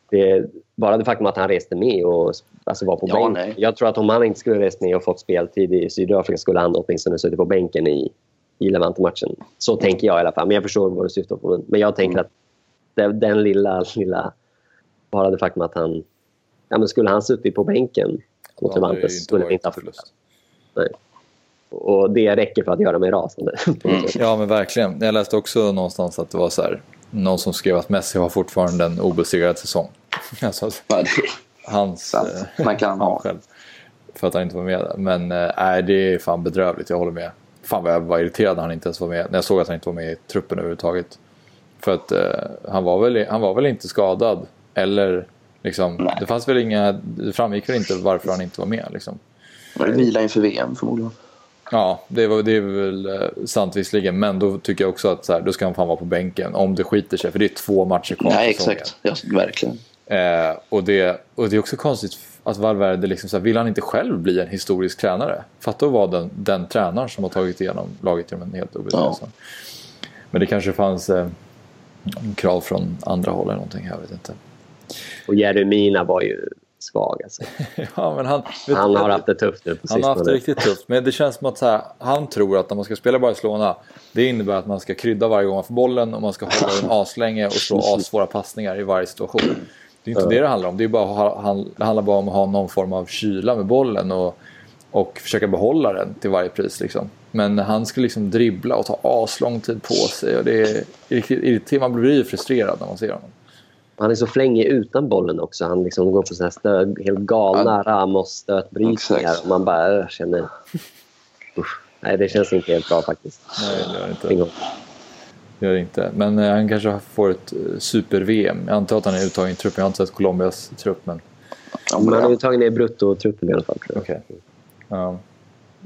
det, bara det faktum att han reste med och alltså var på Ja, bänken. Jag tror att om han inte skulle rest med och fått speltid i Sydafrika skulle han åtminstone suttit på bänken i, i Levante-matchen. Så tänker jag i alla fall. Men jag förstår vad du syftar på. Men- Men jag tänker Mm. att den, den lilla, lilla... Bara det faktum att han... Ja, men skulle han suttit på bänken mot Ja, det Levante skulle vi inte ha förlust. Nej. Och det räcker för att göra mig rasande. Mm. Ja men verkligen. Jag läste också någonstans att det var så här. Någon som skrev att Messi har fortfarande en obesegrad säsong. <laughs> Alltså det hans... Eh, Man kan <laughs> han ha. själv. För att han inte var med. Men eh, nej, det är fan bedrövligt. Jag håller med. Fan vad jag var irriterad när han inte ens var med. När jag såg att han inte var med i truppen överhuvudtaget. För att eh, han, var väl, han var väl inte skadad. Eller liksom, Nej. det fanns väl inga, det framgick väl inte varför han inte var med liksom. var det vila inför VM förmodligen. Ja, det, var, det är väl eh, sant visserligen. Men då tycker jag också att så här, då ska han fan vara på bänken. Om det skiter sig. För det är två matcher kvar. Nej, exakt. Ja, verkligen. Eh, och, det, och det är också konstigt att Valverde, liksom så här, vill han inte själv bli en historisk tränare? Fatta att vara den, den tränaren som har tagit igenom laget genom en helt obesegrad Ja. Men det kanske fanns eh, krav från andra håll eller någonting, jag vet inte. Och Jeremina var ju svag. Alltså. <laughs> ja, men han, han har haft det tufft nu på Han har haft det riktigt tufft. Men det känns som att här, han tror att när man ska spela Barcelona, det innebär att man ska krydda varje gång man får bollen och man ska hålla den <laughs> aslänge och slå <laughs> assvåra passningar i varje situation. Det är inte det det handlar om. Det, är bara, det handlar bara om att ha någon form av kyla med bollen och, och försöka behålla den till varje pris. Liksom. Men han ska liksom dribbla och ta aslång tid på sig. Och det är riktigt irriterande. Man blir ju frustrerad när man ser honom. Han är så flängig utan bollen också. Han liksom går på såna här stöd, helt galna ja. Ramos-stötbrytningar. Och man bara äh, känner... Usch. Nej, det känns inte helt bra faktiskt. Nej, det gör det inte. Gör det inte. Men eh, han kanske får ett eh, super-VM. Jag antar att han är uttagen i truppen. Jag har inte sett Colombias trupp. Men... Ja, men han är uttagen i bruttotruppen i alla fall. Okej. Okay. Ja.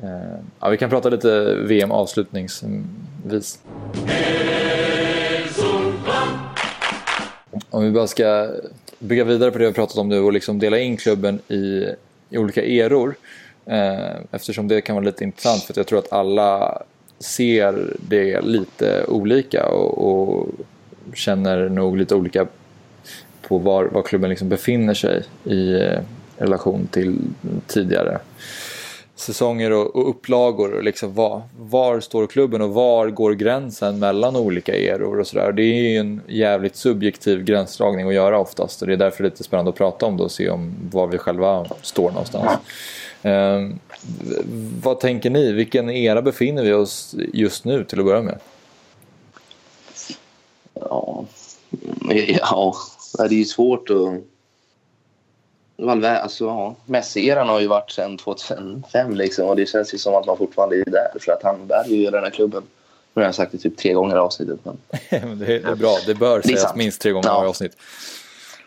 Eh, ja, vi kan prata lite VM avslutningsvis. Om vi bara ska bygga vidare på det vi pratat om nu och liksom dela in klubben i, i olika eror. Eftersom det kan vara lite intressant för jag tror att alla ser det lite olika och, och känner nog lite olika på var, var klubben liksom befinner sig i eh, relation till tidigare säsonger och, och upplagor. Och liksom var, var står klubben och var går gränsen mellan olika eror och sådär. Det är ju en jävligt subjektiv gränsdragning att göra oftast och det är därför det är lite spännande att prata om det och se om var vi själva står någonstans. Eh, vad tänker ni? Vilken era befinner vi oss just nu till att börja med? Ja, ja det är ju svårt att alltså, ja, Messi-eran har ju varit sedan 2005 liksom, och det känns ju som att man fortfarande är där för att han bär ju den här klubben. Nu har jag sagt det typ tre gånger i avsnittet. Men... <laughs> det, är, bra, det bör sägas sant. minst tre gånger ja. i avsnitt.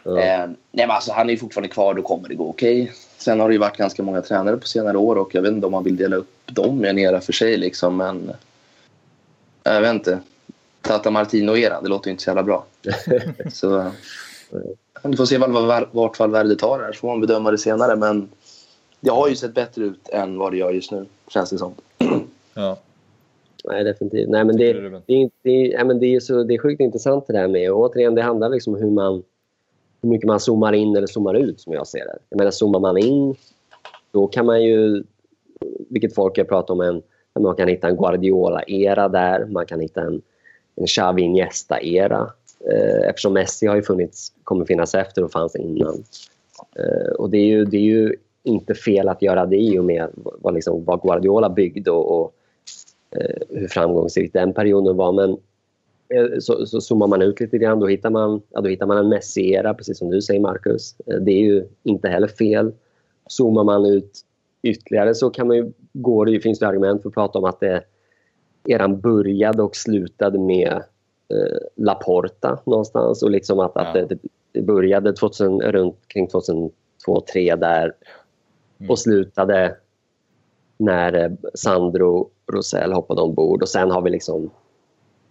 Ja. Eh, nej, men alltså, han är ju fortfarande kvar, då kommer det gå okej. Okay. Sen har det ju varit ganska många tränare på senare år och jag vet inte om man vill dela upp dem i en era för sig liksom, men jag vet inte. Tata Martino-eran, det låter ju inte så jävla bra. <laughs> så vi får se vart Valverde tar det här, så får man bedöma det senare. Men det har ju sett bättre ut än vad det gör just nu, känns det som. <clears throat> Ja. Nej, definitivt. Nej, men det, det, det, det, men det, är så, det är sjukt intressant det där med. Och återigen, det handlar liksom om hur, man, hur mycket man zoomar in eller zoomar ut, som jag ser det. Jag menar, zoomar man in, då kan man ju, vilket folk har pratat om, en, man kan hitta en Guardiola-era där. Man kan hitta en, en Xavi Iniesta-era. Eh, eftersom Messi har ju funnits, kommer finnas efter och fanns innan. Eh, och det är, ju, det är ju inte fel att göra det i och med vad, liksom, vad Guardiola byggde och, och eh, hur framgångsrik den perioden var. Men så, så zoomar man ut lite grann, då hittar man, ja, då hittar man en Messi-era, precis som du säger Marcus. Det är ju inte heller fel. Zoomar man ut ytterligare så kan man ju, går det, finns det argument för att prata om att det eran började och slutade med eh, Laporta någonstans och liksom att, ja. att det, det, började 2000, runt kring 2002 2003 där mm. och slutade när eh, Sandro Rosell hoppade ombord och sen har vi liksom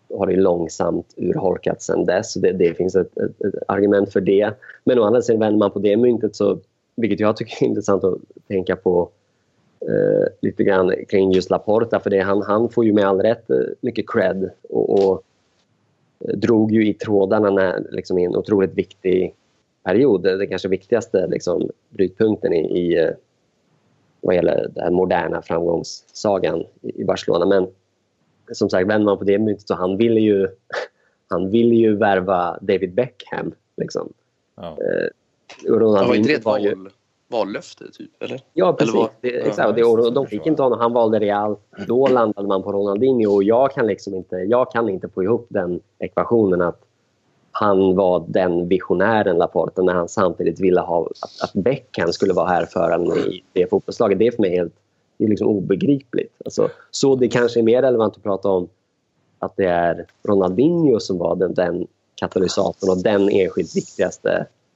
har det långsamt urholkats sen dess. Det, det finns ett, ett, ett, argument för det. Men å andra sidan vänder man på det myntet så, vilket jag tycker är <laughs> intressant att tänka på eh, lite grann kring just Laporta för det, han, han får ju med all rätt eh, mycket cred och, och eh, drog ju i trådarna när, liksom, i en otroligt viktig period. Den kanske viktigaste liksom, brytpunkten i, i eh, vad gäller den moderna framgångssagan i Barcelona. Men som sagt, vänder man på det myntet så han ville ju, <laughs> han ville ju värva David Beckham. Liksom. Ja. Eh, var inte det ett var ju, vallöfte? Typ, eller? Ja, precis. Eller det, exakt. Det, och de fick inte honom. Han valde Real. Då landade man på Ronaldinho. Och jag kan liksom inte, jag kan inte få ihop den ekvationen att han var den visionären, Laporta, när han samtidigt ville ha att, att Beckham skulle vara här för honom i det fotbollslaget. Det är för mig helt det är liksom obegripligt. Alltså, så det kanske är mer relevant att prata om att det är Ronaldinho som var den, den katalysatorn och den enskilt viktigaste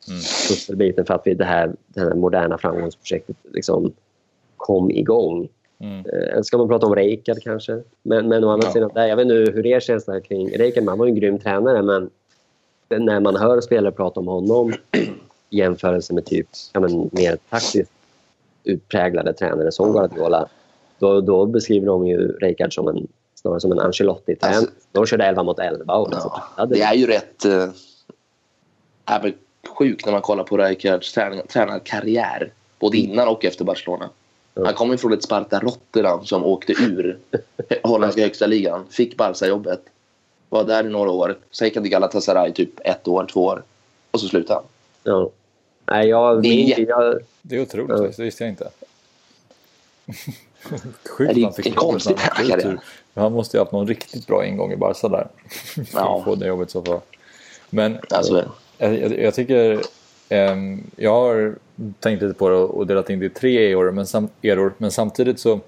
mm. pusselbiten för att vi, det, här, det här moderna framgångsprojektet liksom kom igång. Mm. Eh, ska man prata om Reikard kanske? Men, men å andra ja. sidan, jag vet inte hur er känsla kring Reikard, han var en grym tränare men när man hör spelare prata om honom i jämförelse med typ ja, men, mer taktiskt utpräglade tränare som Guardiola då, då beskriver de ju Reikard som en, snarare som en Ancelotti-tränare. Alltså, de körde 11 mot 11. Och ja, det är ju rätt... Äh, sjukt när man kollar på Rijkaards tränar, tränarkarriär. Både innan och efter Barcelona. Han kommer från ett Sparta Rotterdam som åkte ur <laughs> holländska högsta ligan. Fick Barca-jobbet. Var där i några år. Sen gick han till Galatasaray typ ett år, två år. Och så slutade han. Ja. Nej, jag, Det är min, jag, Det är otroligt, Ja. det visste jag inte. <laughs> Sjukt Det är han fick en jobbet konstig när han måste ju ha haft någon riktigt bra ingång i Barca där. <laughs> För Ja. att få det jobbet så fall. Men Alltså, jag, jag, jag tycker... ehm, jag har tänkt lite på det och delat in det i tre eror, men, sam, eror, men samtidigt så...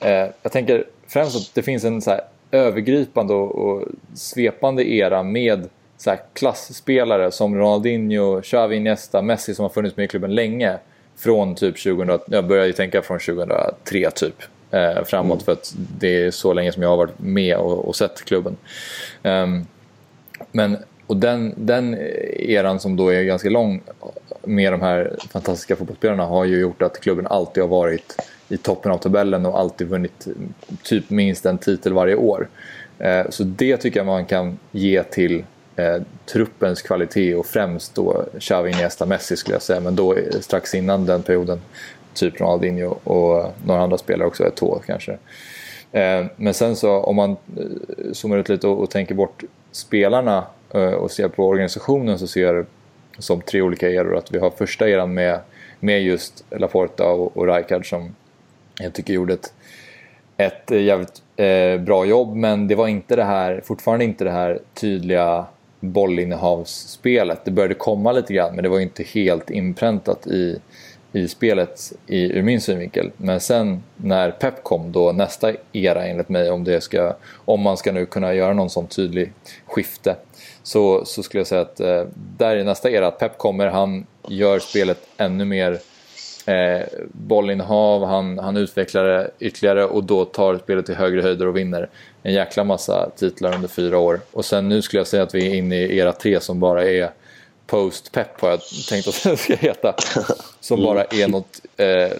Eh, jag tänker främst att det finns en så här övergripande och, och svepande era med så här klassspelare som Ronaldinho, Xavi, Iniesta, Messi som har funnits med i klubben länge. Från typ 2000, jag börjar ju tänka från 2003 typ. Eh, framåt för att det är så länge som jag har varit med och, och sett klubben. Ehm, men, och den, den eran som då är ganska lång med de här fantastiska fotbollsspelarna har ju gjort att klubben alltid har varit i toppen av tabellen och alltid vunnit typ minst en titel varje år. Eh, Så det tycker jag man kan ge till eh, truppens kvalitet och främst då Xavi, Iniesta, Messi skulle jag säga. Men då strax innan den perioden typ Ronaldinho och några andra spelare också, Eto'o kanske. Eh, Men sen så om man eh, zoomar ut lite och, och tänker bort spelarna eh, och ser på organisationen så ser jag det som tre olika eror. Att vi har första eran med, med just Laporta och, och Rijkaard som jag tycker gjorde ett, ett jävligt eh, bra jobb men det var inte det här, fortfarande inte det här tydliga bollinnehavsspelet. Det började komma lite grann men det var inte helt inpräntat i, i spelet i, ur min synvinkel. Men sen när Pep kom, då nästa era enligt mig, om, det ska, om man ska nu kunna göra någon sån tydlig skifte, så, så skulle jag säga att eh, där är nästa era, att Pep kommer, han gör spelet ännu mer eh, bollinnehav, han, han utvecklar det ytterligare och då tar spelet till högre höjder och vinner en jäkla massa titlar under fyra år. Och sen nu skulle jag säga att vi är inne i era tre som bara är post-pep har jag tänkt att <laughs> det ska heta. Som bara är något, eh,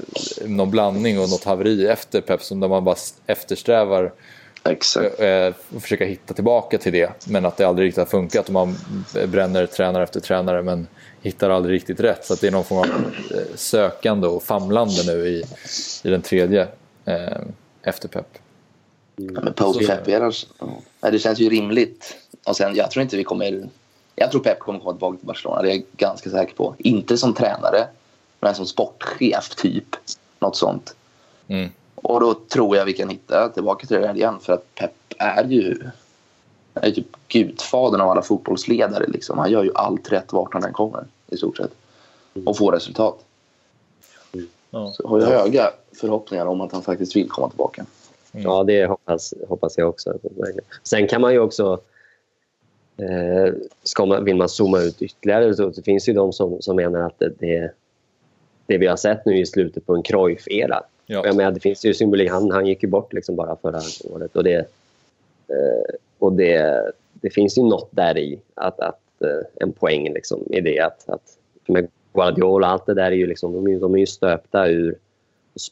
någon blandning och något haveri efter pep som där man bara eftersträvar exakt. eh, och försöka hitta tillbaka till det. Men att det aldrig riktigt har funkat och man bränner tränare efter tränare men hittar aldrig riktigt rätt. Så det är någon form av eh, sökande och famlande nu i, i den tredje eh, efter Pep. Ja, men post Pep eran, ja. Det känns ju rimligt. Och sen, jag tror inte vi kommer... Jag tror Pep kommer komma tillbaka till Barcelona. Det är jag ganska säker på. Inte som tränare, men som sportchef typ. Något sånt. Mm. Och då tror jag vi kan hitta tillbaka till det där igen. För att Pep är ju är typ gudfadern av alla fotbollsledare. Liksom. Han gör ju allt rätt vart han än kommer i stort sett. Och får resultat. Ja. Så jag har ju höga förhoppningar om att han faktiskt vill komma tillbaka. Ja, det hoppas, hoppas jag också. Sen kan man ju också... Eh, ska man, vill man zooma ut ytterligare så det finns ju de som, som menar att det, det, det vi har sett nu är slutet på en Cruyff-era. Ja. Jag menar, det finns ju symbolik. Han, han gick ju bort liksom bara förra året. Och det, eh, och det, det finns ju något där i att, att eh, en poäng liksom, i det. Att, att med Guardiola allt det där är ju liksom, de, är, de är ju stöpta ur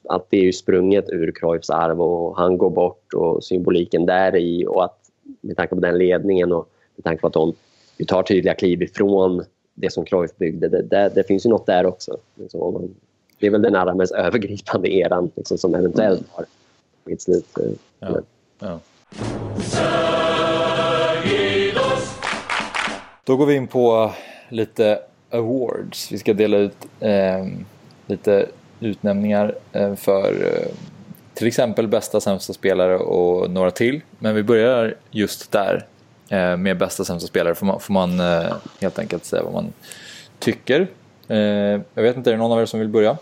allt det är ju sprunget ur Cruyffs arv och han går bort och symboliken där i och att med tanke på den ledningen och med tanke på att de ju tar tydliga kliv ifrån det som Cruyff byggde. Det, det, det finns ju något där också. Liksom, det är väl den allra mest övergripande eran liksom, som eventuellt har tagit slut. eh, Ja. Ja. Då går vi in på lite awards. Vi ska dela ut eh, lite utnämningar eh, för eh, till exempel bästa sämsta spelare och några till. Men vi börjar just där eh, med bästa sämsta spelare. Får man, får man eh, helt enkelt säga vad man tycker. Eh, jag vet inte, är det någon av er som vill börja?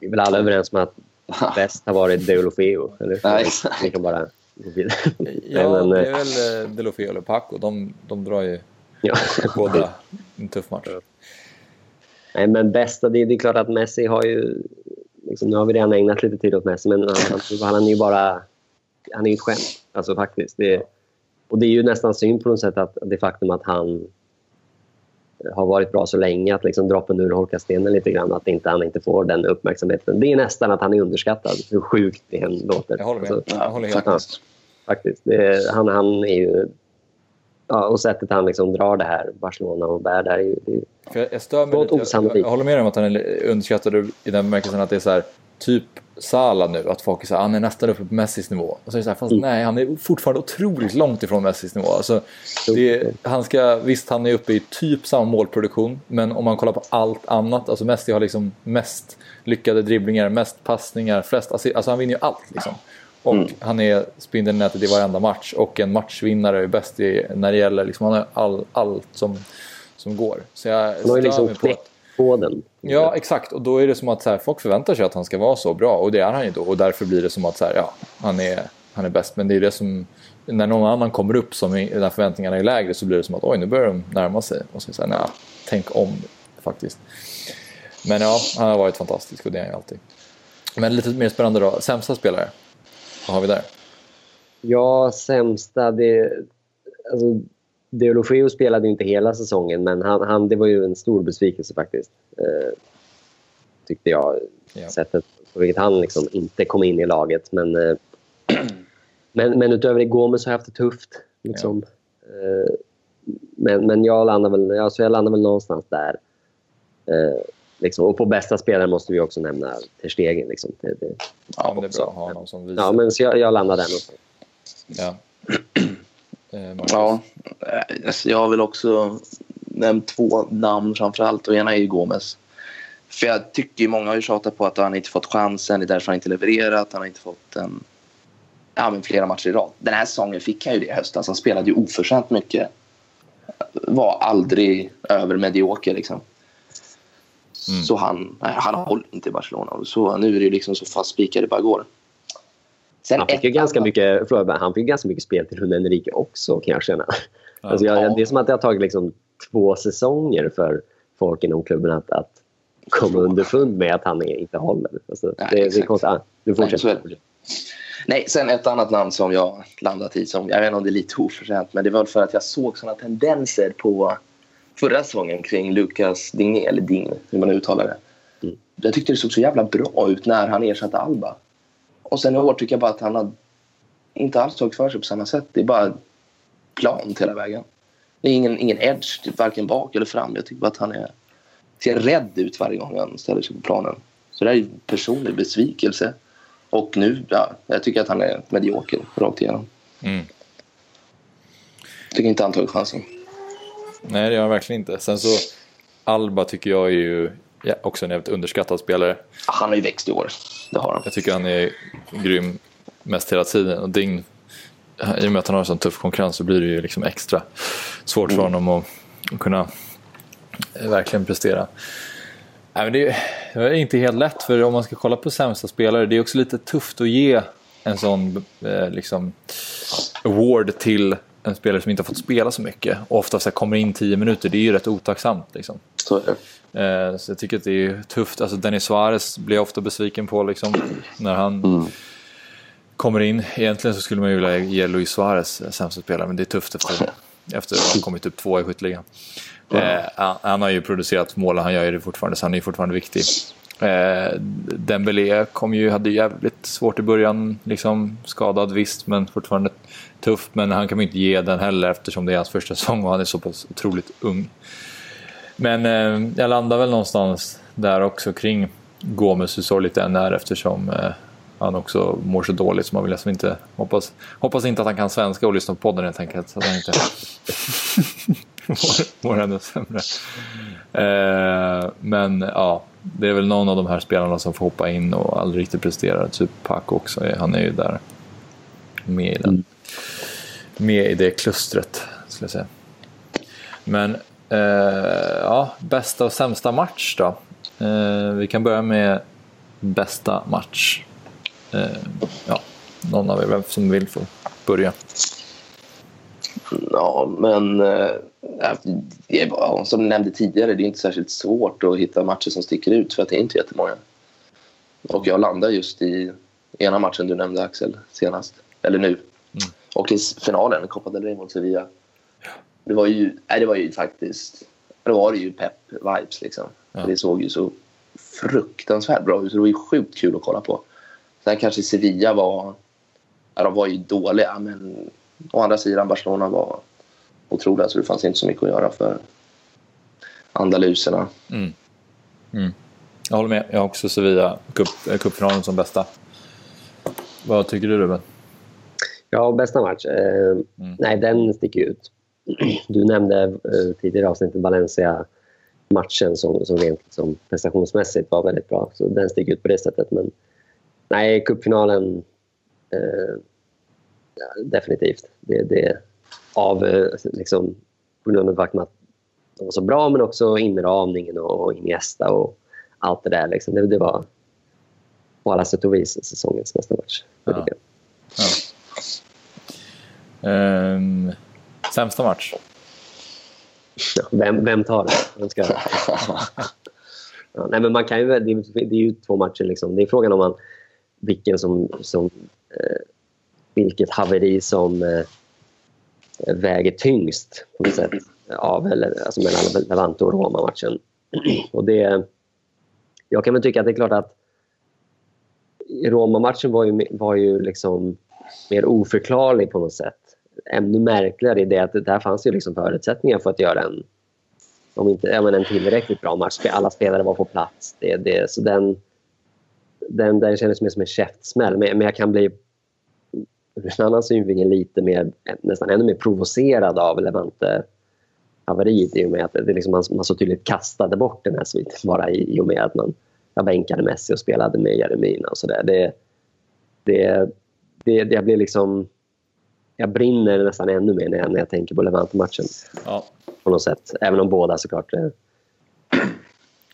Vi är väl alla överens om att <laughs> bäst har varit Deulofeo, eller? Exakt. Vi kan bara. <laughs> Ja, men, det eh, är väl eh, Delofeo eller Paco. De, de drar ju Ja. båda en tuff match. Nej, men bästa, det, det är klart att Messi har ju... Liksom, nu har vi redan ägnat lite tid åt Messi, men han, han, han är ju bara... Han är ju ett skämt, alltså faktiskt. Det, och det är ju nästan synd på något sätt att det faktum att han har varit bra så länge, att liksom droppen urholkar stenen lite grann, att inte, han inte får den uppmärksamheten. Det är nästan att han är underskattad, hur sjukt det än låter. Jag håller med. Alltså, Jag håller helt faktiskt. Faktiskt. Det, han, han är ju ja, och sättet han liksom drar det här Barcelona och bär där. Det, det, För jag, stör mig lite, jag, jag, håller med om att han är underskattad i den bemärkelsen att det är så här, typ Sala nu, att folk säger att han är nästan uppe på Messis nivå. Och så är det så här, fast mm. nej, han är fortfarande otroligt långt ifrån Messis nivå. Alltså, det, han ska, visst, han är uppe i typ samma målproduktion, men om man kollar på allt annat, alltså Messi har liksom mest lyckade dribblingar, mest passningar, flest alltså han vinner ju allt liksom. Och mm. han är spindeln i nätet i varenda match och en matchvinnare är bäst i, när det gäller, liksom, han har all, allt som, som går. Så jag han har ju liksom knäckt koden. Ja, exakt. Och då är det som att så här, folk förväntar sig att han ska vara så bra och det är han ju då. Och därför blir det som att så här, ja, han är, han är bäst. Men det är det som, när någon annan kommer upp som är, när förväntningarna är lägre så blir det som att oj, nu börjar de närma sig. Och så säger nej, tänk om faktiskt. Men ja, han har varit fantastisk och det är han ju alltid. Men lite mer spännande då, sämsta spelare? Vad har vi där? Ja, sämsta, det... Alltså, Deulofeu spelade inte hela säsongen, men han, han, det var ju en stor besvikelse faktiskt. Eh, tyckte jag. Ja. Sättet på vilket han liksom inte kom in i laget. Men, eh, men, men utöver det, Gomes har haft det tufft. Liksom. Ja. Eh, men, men jag landar väl, alltså jag landar väl någonstans där. Eh, liksom. Och på bästa spelare måste vi också nämna Ter Stegen. Liksom. Det, det, ja, men det är bra att ha någon som visar. Ja, men så jag, jag landar där någonstans. <clears throat> Ja. Eh, ja, alltså jag har väl också nämnt två namn framför allt och ena är ju Gomes. För jag tycker många har ju tjatat på att han inte fått chansen, det är därför han inte levererat, han har inte fått en, ja, men flera matcher i rad. Den här säsongen fick han ju det i höstas, han spelade ju oförtjänt mycket. Var aldrig över medioker liksom. Mm. Så han, nej, han håller inte i Barcelona. Så nu är det liksom så fast spikad det bara går. Sen han, fick ju ganska mycket, förlåt, han fick ganska mycket spel till Rune Enrique också kan jag känna. Ja. Alltså jag, det är som att det har tagit liksom två säsonger för folk inom klubben att, att komma underfund med att han inte håller. Alltså, Nej, det, det är konstigt. Ah, du fortsätter. Nej, Nej, sen ett annat namn som jag landat i, som, jag vet inte om det är lite oförtjänt, men det var för att jag såg såna tendenser på förra säsongen kring Lucas Digné, eller Ding, hur man uttalar det. Mm. Jag tyckte det såg så jävla bra ut när han ersatte Alba. Och sen i år tycker jag bara att han har inte alls tagit för sig på samma sätt. Det är bara plant hela vägen. Det är ingen, ingen edge, typ, varken bak eller fram. Jag tycker bara att han är, ser rädd ut varje gång han ställer sig på planen. Så det är en personlig besvikelse. Och nu, ja, jag tycker att han är medioker rakt igenom. Mm. Jag tycker inte han tagit chansen. Nej, det gör han verkligen inte. Sen så, Alba tycker jag är ju ja, också en jävligt underskattad spelare. Han har ju växt i år, det har han. Jag tycker han är grym mest hela tiden. Och Ding, I och med att han har en sån tuff konkurrens så blir det ju liksom extra svårt mm. för honom att, att kunna eh, verkligen prestera. Nej, men det, är inte helt lätt, för om man ska kolla på sämsta spelare, det är också lite tufft att ge en sån eh, liksom, award till en spelare som inte har fått spela så mycket och ofta så kommer in tio minuter. Det är ju rätt otacksamt. Liksom. Så. Eh, så jag tycker att det är tufft. Alltså Dennis Suarez blir jag ofta besviken på liksom, när han mm. kommer in. Egentligen så skulle man ju vilja ge Luis Suarez sämsta spelare, men det är tufft efter, <laughs> efter att ha kommit upp två i skytteligan. Eh, han har ju producerat mål och han gör ju det fortfarande, så han är ju fortfarande viktig. Eh, Dembélé kom ju, hade jävligt svårt i början, liksom skadad visst, men fortfarande tufft. Men han kan man inte ge den heller eftersom det är hans första säsong och han är så pass otroligt ung. Men eh, jag landar väl någonstans där också kring Gomes, hur sorgligt det än är eftersom eh, han också mår så dåligt så man vill liksom inte hoppas, hoppas inte att han kan svenska och lyssna på podden helt enkelt. Så att han inte <laughs> mår, mår ännu sämre. Eh, men ja, det är väl någon av de här spelarna som får hoppa in och aldrig riktigt presterar. Typ Paco också, han är ju där med i, den, mm med i det klustret, skulle jag säga. Men eh, ja, bästa och sämsta match då? Eh, vi kan börja med bästa match. Eh, ja, någon av er vem som vill få börja. Ja, men eh, äh, ja, som du nämnde tidigare, det är inte särskilt svårt att hitta matcher som sticker ut för att det är inte jättemånga. Och jag landar just i ena matchen du nämnde Axel senast, eller nu. Och i finalen, Copa del Rey mot Sevilla det var ju, nej, det var ju faktiskt... Det var ju pepp-vibes liksom. Ja. Det såg ju så fruktansvärt bra ut. Det var ju sjukt kul att kolla på. Sen kanske Sevilla var... Ja, de var ju dåliga, men å andra sidan Barcelona var otroliga så det fanns inte så mycket att göra för andaluserna. Mm. Mm. Jag håller med. Jag har också Sevilla eh, cupfinalen som bästa. Vad tycker du Ruben? Ja, bästa match? Eh, mm. Nej, den sticker ut. <clears throat> Du nämnde eh, tidigare avsnittet Valencia-matchen som, som rent liksom, prestationsmässigt var väldigt bra. Så den sticker ut på det sättet. Men nej, cupfinalen eh, ja, definitivt. Det, det av eh, liksom, på grund av att de var så bra men också inramningen och Iniesta och allt det där. Liksom. Det, det var på alla sätt och vis säsongens bästa match. Ja. Ja. Um, sämsta match? Vem, vem tar det? Vem ska... <laughs> ja, nej, men man kan ju, det, det är ju två matcher. Liksom. Det är frågan om man, vilken som, som, eh, vilket haveri som eh, väger tyngst på något sätt av, eller, alltså mellan Levante och Roma-matchen. <clears throat> Och det, jag kan väl tycka att det är klart att Roma-matchen var ju, var ju liksom mer oförklarlig på något sätt. Ännu märkligare i det att där fanns ju liksom förutsättningar för att göra en, om inte, ja, men en tillräckligt bra match. Alla spelare var på plats. Det, det, så den, den, den kändes mer som en käftsmäll. Men, men jag kan bli ur en annan synvinkel lite mer, nästan ännu mer provocerad av Levante haveriet i och med att det liksom man, man så tydligt kastade bort den här sviten bara i, i och med att man jag bänkade Messi och spelade med Jeremina och sådär. Det, det, det, det blir liksom... Jag brinner nästan ännu mer när jag, när jag tänker på Levante-matchen. Ja. På något sätt. Även om båda såklart... Eh,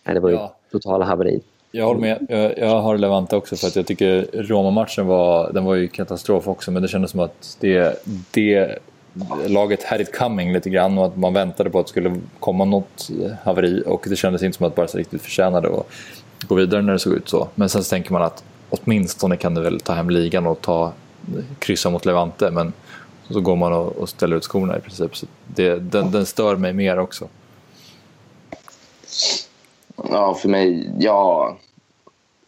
<clears throat> det var ju ja. totala haverin. Jag håller med. Jag, jag har Levante också för att jag tycker Roma-matchen var, den var ju katastrof också men det kändes som att det, det laget had it coming lite grann och att man väntade på att det skulle komma något haveri och det kändes inte som att Barca riktigt förtjänade att gå vidare när det såg ut så. Men sen så tänker man att åtminstone kan du väl ta hem ligan och ta, kryssa mot Levante men så går man och, och ställer ut skorna i princip. Så det, den, den stör mig mer också. Ja, för mig, ja...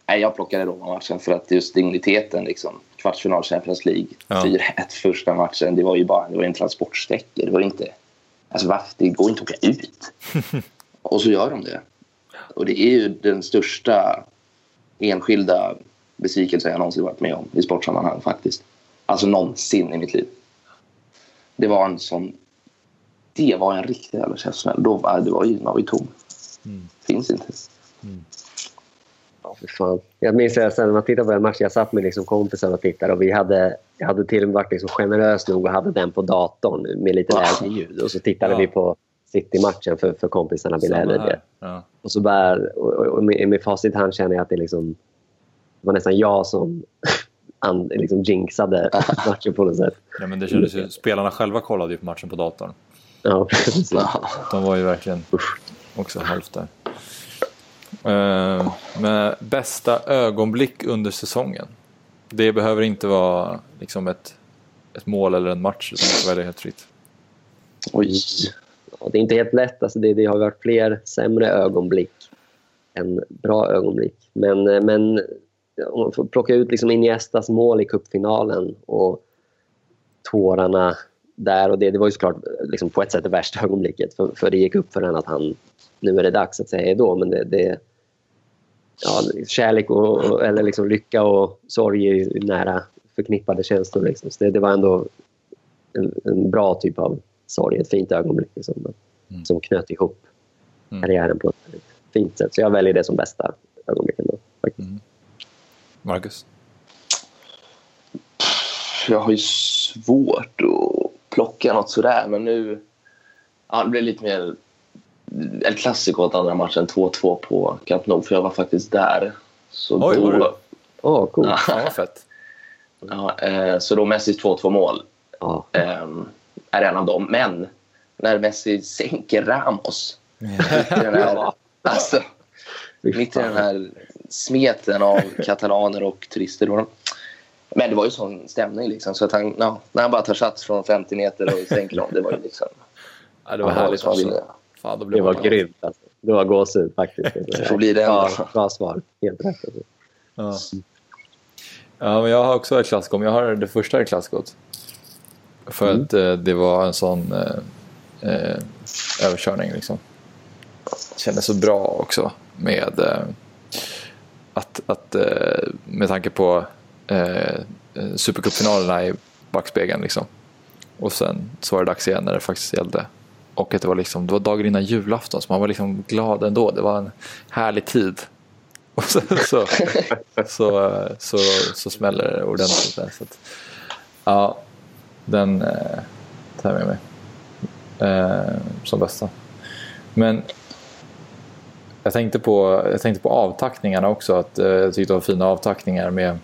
Nej, jag plockade Roma-matchen för att just digniteten. Liksom, kvartsfinal Champions League, ja. 4-1 första matchen. Det var ju bara det var en transportsträcka. Det var inte... Alltså, varför? Det går inte att åka ut. <laughs> och så gör de det. Och det är ju den största enskilda besvikelse jag någonsin varit med om i sportsammanhang faktiskt. Alltså någonsin i mitt liv. Det var en sån... Det var en riktig jävla käftsmäll. Då var, det var ju, man var ju tom. Mm. Finns inte. Mm. Ja, för fan. Jag minns att när man tittade på den matchen, jag satt med liksom kompisar och tittade och vi hade, jag hade till och med varit liksom generös nog och hade den på datorn med lite lägre ljud. Och så tittade ja. vi på City-matchen för, för kompisarna ville det. Ja. Och så bara, och, och, och med, med facit hand känner jag att det, liksom, det var nästan jag som and, liksom jinxade <laughs> matchen på något sätt. Ja, men det kändes ju, spelarna själva kollade ju på matchen på datorn. Ja, precis. De var ju verkligen också halvt där. Uh, med bästa ögonblick under säsongen. Det behöver inte vara liksom ett, ett mål eller en match, utan det välja helt fritt. Oj ja, det är inte helt lätt. Alltså det, det har varit fler sämre ögonblick än bra ögonblick. Men, eh, men plocka ut liksom Iniestas mål i cupfinalen och tårarna där. och Det, det var ju såklart liksom på ett sätt det värsta ögonblicket. För, för det gick upp för henne att han, nu är det dags att säga då. Men det, det ja, kärlek och, eller liksom lycka och sorg är nära förknippade känslor. Liksom. Så det, det var ändå en, en, bra typ av sorg, ett fint ögonblick liksom, mm. som knöt ihop mm. karriären på ett fint sätt. Så jag väljer det som bästa ögonblicken. Då, faktiskt. Mm. Marcus? Jag har ju svårt att plocka något sådär, men nu... Ja, det blir lite mer El Clasico åt andra matchen, 2-2 på Camp Nou, för jag var faktiskt där. Så Oj, då... var du? Åh, oh, coolt. Ja, ja, fett. Ja, eh, så då Messis 2-2 mål. Ja. Eh, är en av dem. Men när Messi sänker Ramos mitt i den här, alltså, mitt i den här smeten av <laughs> katalaner och turister. Men det var ju sån stämning liksom, så att han, ja, när han bara tar sats från 50 meter och sänker dem, det var ju liksom... Ja, det var härligt. Alltså. Fan, det var grymt. Alltså. Det var gåshud faktiskt. <laughs> Det får bli det. Ja, bra svar. Helt rätt. Alltså. Ja. ja, men jag har också ett klassikon. Jag har det första klassikot. För mm. att eh, det var en sån... Eh, eh, överkörning. Liksom. Kändes så bra också med eh, att, att eh, med tanke på eh, eh, Supercupfinalerna i backspegeln. Liksom. Och sen så var det dags igen när det faktiskt gällde. Och att det var, liksom, det var dagen innan julafton så man var liksom glad ändå. Det var en härlig tid. <laughs> Och så, så, så, så, så smäller det ordentligt där. Så att, ja, den eh, tar jag med mig eh, som bästa. Men jag tänkte på, jag tänkte på avtackningarna också. Att, eh, jag tyckte det var fina avtackningar med,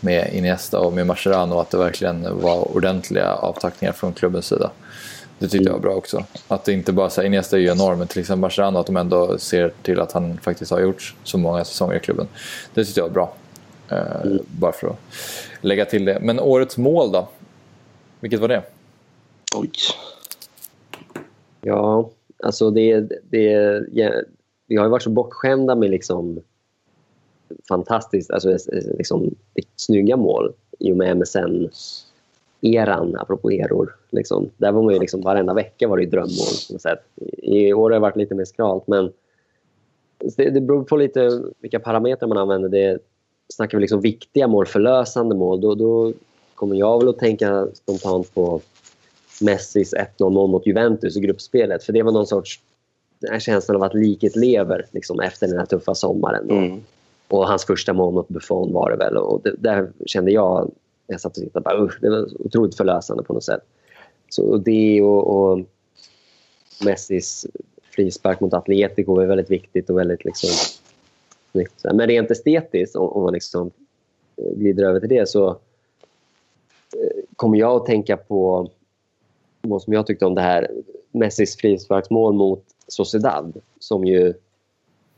med Iniesta och med Mascherano. Att det verkligen var ordentliga avtackningar från klubbens sida. Det tyckte jag var bra också. Att det inte bara säger Iniesta är ju enorm, men till exempel Mascherano att de ändå ser till att han faktiskt har gjort så många säsonger i klubben. Det tyckte jag var bra. Eh, mm. Bara för att lägga till det. Men årets mål då? Vilket var det? Oj. Ja, alltså det, det, vi har ju varit så bortskämda med liksom fantastiskt, alltså eh, liksom snygga mål i och med MSN-eran, apropå eror. Liksom. Där var man ju liksom, varenda vecka var det drömmål. På sätt. I år har det varit lite mer skralt, men det, det beror på lite vilka parametrar man använder. Det, snackar vi liksom viktiga mål, förlösande mål, då, då kommer jag väl att tänka spontant på Messis 1-0 mål mot Juventus i gruppspelet. För det var någon sorts den här känslan av att liket lever liksom, efter den här tuffa sommaren. Mm. Och hans första mål mot Buffon var det väl. Och det, där kände jag, jag satt och tittade, bara, det var otroligt förlösande på något sätt. Så det och, och Messis frispark mot Atletico är väldigt viktigt och väldigt liksom, snyggt. Men rent estetiskt, om, om man liksom eh, glider över till det, så eh, kommer jag att tänka på mål som jag tyckte om det här Messis frisparksmål mot Sociedad som ju,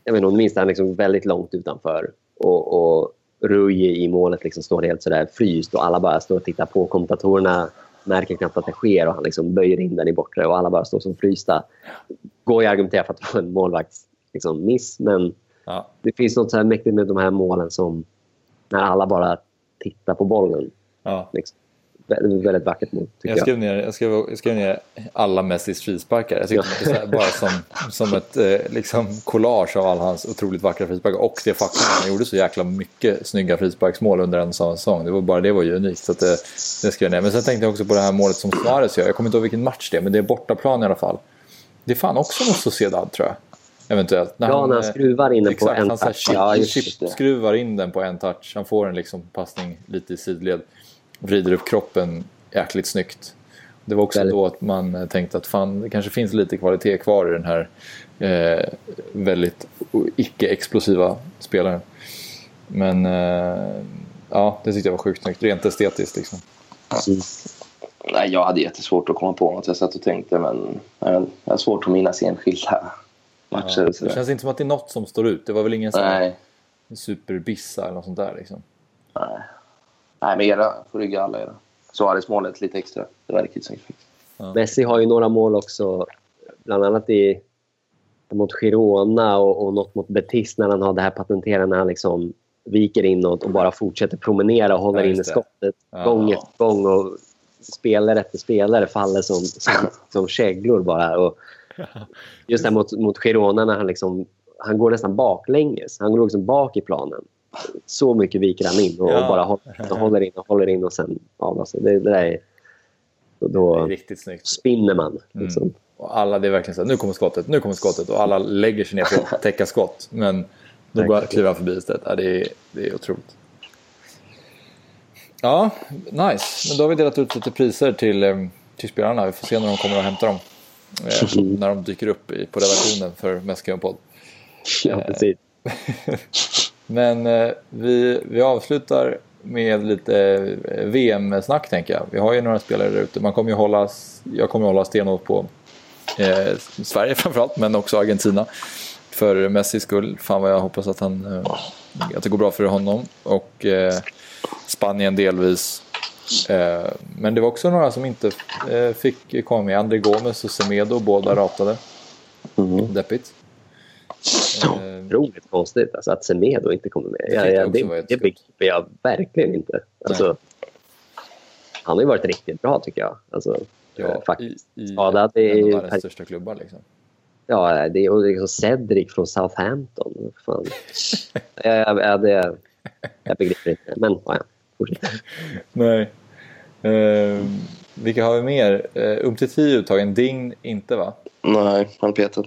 jag vet inte om minns han liksom väldigt långt utanför och, och Rui i målet liksom står helt sådär fryst och alla bara står och tittar på. Kommentatorerna märker knappt att det sker och han liksom böjer in den i bortre och alla bara står som frysta. Går ju att argumentera för att det var en målvakts liksom, miss men ja. det finns något så här mäktigt med de här målen som när alla bara tittar på bollen. Ja. Liksom väldigt vackert mål. Jag skrev, ner, jag, skrev, jag skrev ner alla Messis frisparkar. Jag tyckte ja. bara som, som ett eh, liksom collage av alla hans otroligt vackra frisparkar. Och det faktum att han gjorde så jäkla mycket snygga frisparksmål under en sån säsong. Det var bara det var ju unikt. Så det, det skrev jag ner. Men sen tänkte jag också på det här målet som Suarez gör. Jag kommer inte ihåg vilken match det är, men det är bortaplan i alla fall. Det är fan också mot Sociedad tror jag. Eventuellt. När ja, han, när han eh, skruvar in den på en han touch. Ja, skruvar in den på en touch. Han får en liksom passning lite i sidled vrider upp kroppen jäkligt snyggt. Det var också väldigt. då att man tänkte att fan, det kanske finns lite kvalitet kvar i den här eh, väldigt icke-explosiva spelaren. Men eh, ja, det tyckte jag var sjukt snyggt, rent estetiskt liksom. Nej, jag hade jättesvårt att komma på något. Jag satt och tänkte, men jag har svårt att minnas enskilda matcher. Ja, det känns inte som att det är något som står ut. Det var väl ingen superbissa eller något sånt där liksom. Nej. Nej, men era får rygga alla era. Suarez-målet lite extra. Det var riktigt snyggt. Ja. Messi har ju några mål också. Bland annat i, mot Girona och, och något mot Betis när han har det här patenterade när han liksom viker inåt och bara fortsätter promenera och håller ja, inne skottet ja. gång efter gång. Och spelare efter spelare faller som, som, som käglor bara. Och just det mot, mot Girona när han liksom han går nästan baklänges. Han går liksom bak i planen så mycket viker han in och, ja. och bara håller, håller, in och håller in och sen avlastar. Det, det där är... Då det riktigt snyggt. spinner man. Mm. Liksom. Mm. Och alla, det är verkligen så nu kommer skottet, nu kommer skottet och alla lägger sig ner för att <laughs> täcka skott. Men då bara kliver han förbi istället. Ja, det, är, det är otroligt. Ja, nice. Men då har vi delat ut lite priser till, eh, till spelarna. Vi får se när de kommer och hämtar dem. Eh, <laughs> när de dyker upp på redaktionen för Mäskön podd. Ja, precis. <laughs> Men eh, vi, vi avslutar med lite eh, VM-snack tänker jag. Vi har ju några spelare där ute. Man kommer ju hålla, jag kommer hålla stenhårt på eh, Sverige <laughs> framförallt, men också Argentina. För Messis skull. Fan vad jag hoppas att, han, eh, att det går bra för honom. Och eh, Spanien delvis. Eh, men det var också några som inte fick komma med. André Gomes och Semedo, båda ratade. Mm. Deppigt. Eh, Otroligt konstigt alltså, att Semedo inte kommer med. Jag, jag, det det begriper jag verkligen inte. Alltså, han har ju varit riktigt bra tycker jag. Alltså, Ja, faktiskt. i, i Skadad är en av ju världens största klubbar. Liksom. Ja, det är och liksom Cedric från Southampton. Fan. ja, <laughs> ja, ja, det, jag begriper inte. Men ja, ja. fortsätt. Nej. Eh, vilka har vi mer? Uh, Umtiti uttagen, Ding inte va? Nej, han petad.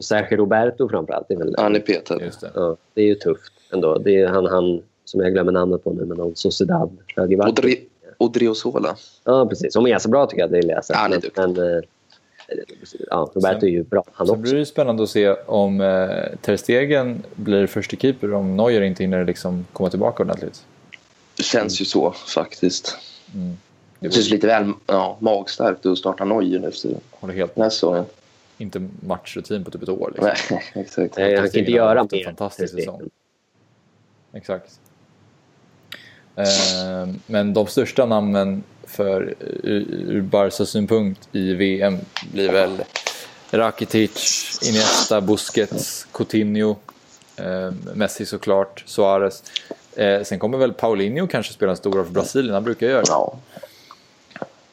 Sergio Roberto framförallt. Är väl, Han är petad. Just det. ja, det är ju tufft ändå. Det är han, han som jag glömmer namnet på nu, men någon Sociedad. högerback. Odri- Odriozola. Ja, precis. Som är så bra tycker jag, det läser. Ja, han är men, duktig. men, eh, ja, Roberto är ju bra han Sen också. blir det spännande att se om eh, Ter Stegen blir första keeper om Neuer inte hinner liksom komma tillbaka ordentligt. Det känns ju så faktiskt. Mm. Det Det känns lite väl ja, magstarkt att starta Neuer nu efter håller helt den här säsongen. Inte matchrutin på typ ett år. Liksom. Nej, <laughs> exakt. Nej, han kan inte göra mer. fantastisk säsong. Exakt. Eh, men de största namnen för, ur, ur Barcas synpunkt i VM blir väl Rakitic, Iniesta, Busquets, Coutinho, eh, Messi såklart, Suarez. Eh, sen kommer väl Paulinho kanske spela en stor roll för Brasilien, han brukar göra det Ja,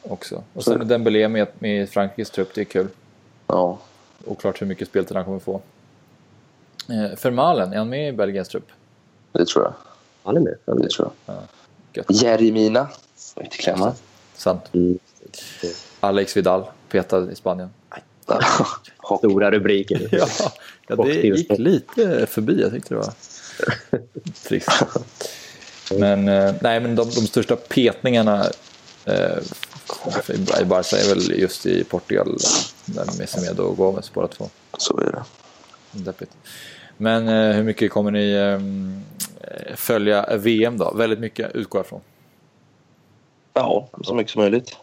också. Och sen Dembélé med, med i Frankrikes trupp, det är kul. Ja. Oklart hur mycket speltid han kommer få. Eh, Vermaelen, är han med i Belgiens trupp? det tror jag. Han är med. Han är Det tror jag. Gött. Jeremina. Får inte klämma. Sant. Mm. Alex Vidal, petad i Spanien. <laughs> Stora rubriker. <laughs> Ja, ja det gick lite förbi. Jag tyckte det var <laughs> trist. Men, eh, nej, men de, de största petningarna eh, i Barca är väl just i Portugal. Där med Semedo och Gomes båda två. Så är det. Deppigt. Men eh, hur mycket kommer ni eh, följa VM då? Väldigt mycket utgår jag från. Ja, så mycket som möjligt.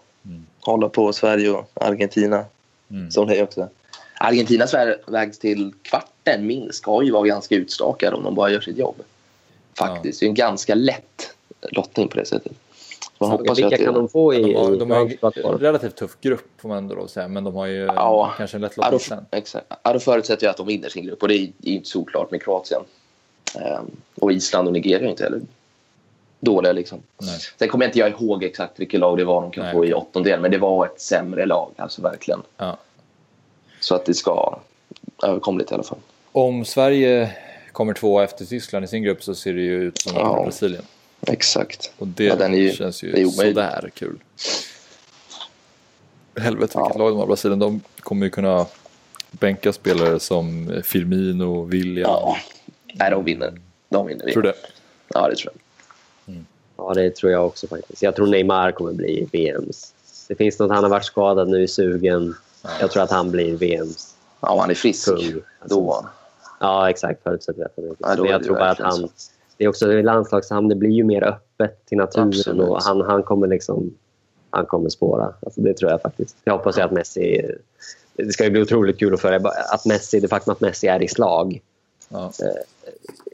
Hålla på Sverige och Argentina. Mm. Som det är också. Argentinas vä- väg till kvarten minst ska ju vara ganska utstakad om de bara gör sitt jobb. Faktiskt. Det är en ganska lätt lottning på det sättet. Man hoppas Vilka att kan de få i, De har, de har en relativt tuff grupp får man ändå säga. Men de har ju Ja. kanske en lätt lottning sen. exakt. Ja, då förutsätter jag att de vinner sin grupp och det är inte såklart med Kroatien. Ehm, och Island och Nigeria är inte heller dåliga. Liksom. Nej. Sen kommer jag inte jag ihåg exakt vilket lag det var de kan Nej, få i åttondel, men det var ett sämre lag. Alltså verkligen. Ja. Så att det ska överkomligt i alla fall. Om Sverige kommer två efter Tyskland i sin grupp så ser det ju ut som att Ja. Brasilien. Exakt. Och det Ja, den är ju- känns ju det sådär kul. Helvete vilket Ja. lag de har Brasilien. De kommer ju kunna bänka spelare som Firmino, William. Ja. Nej, de vinner. De vinner. Tror du det? Ja, det tror jag. Ja, det tror jag också faktiskt. Jag tror Neymar kommer bli VMs. Det finns något, han har varit skadad nu, är sugen. Jag tror att han blir VMs Ja, om han är frisk. kung. Alltså, Då var han. Ja, exakt. Förutsätter jag. att han är Ja, Men är jag tror bara att han... Det är också landslagshamn, det blir ju mer öppet till naturen Absolut. och han, han kommer liksom... Han kommer spåra. Alltså, det tror jag faktiskt. Jag hoppas att Messi... Det ska ju bli otroligt kul att följa. Att Messi, det faktum att Messi är i slag Ja.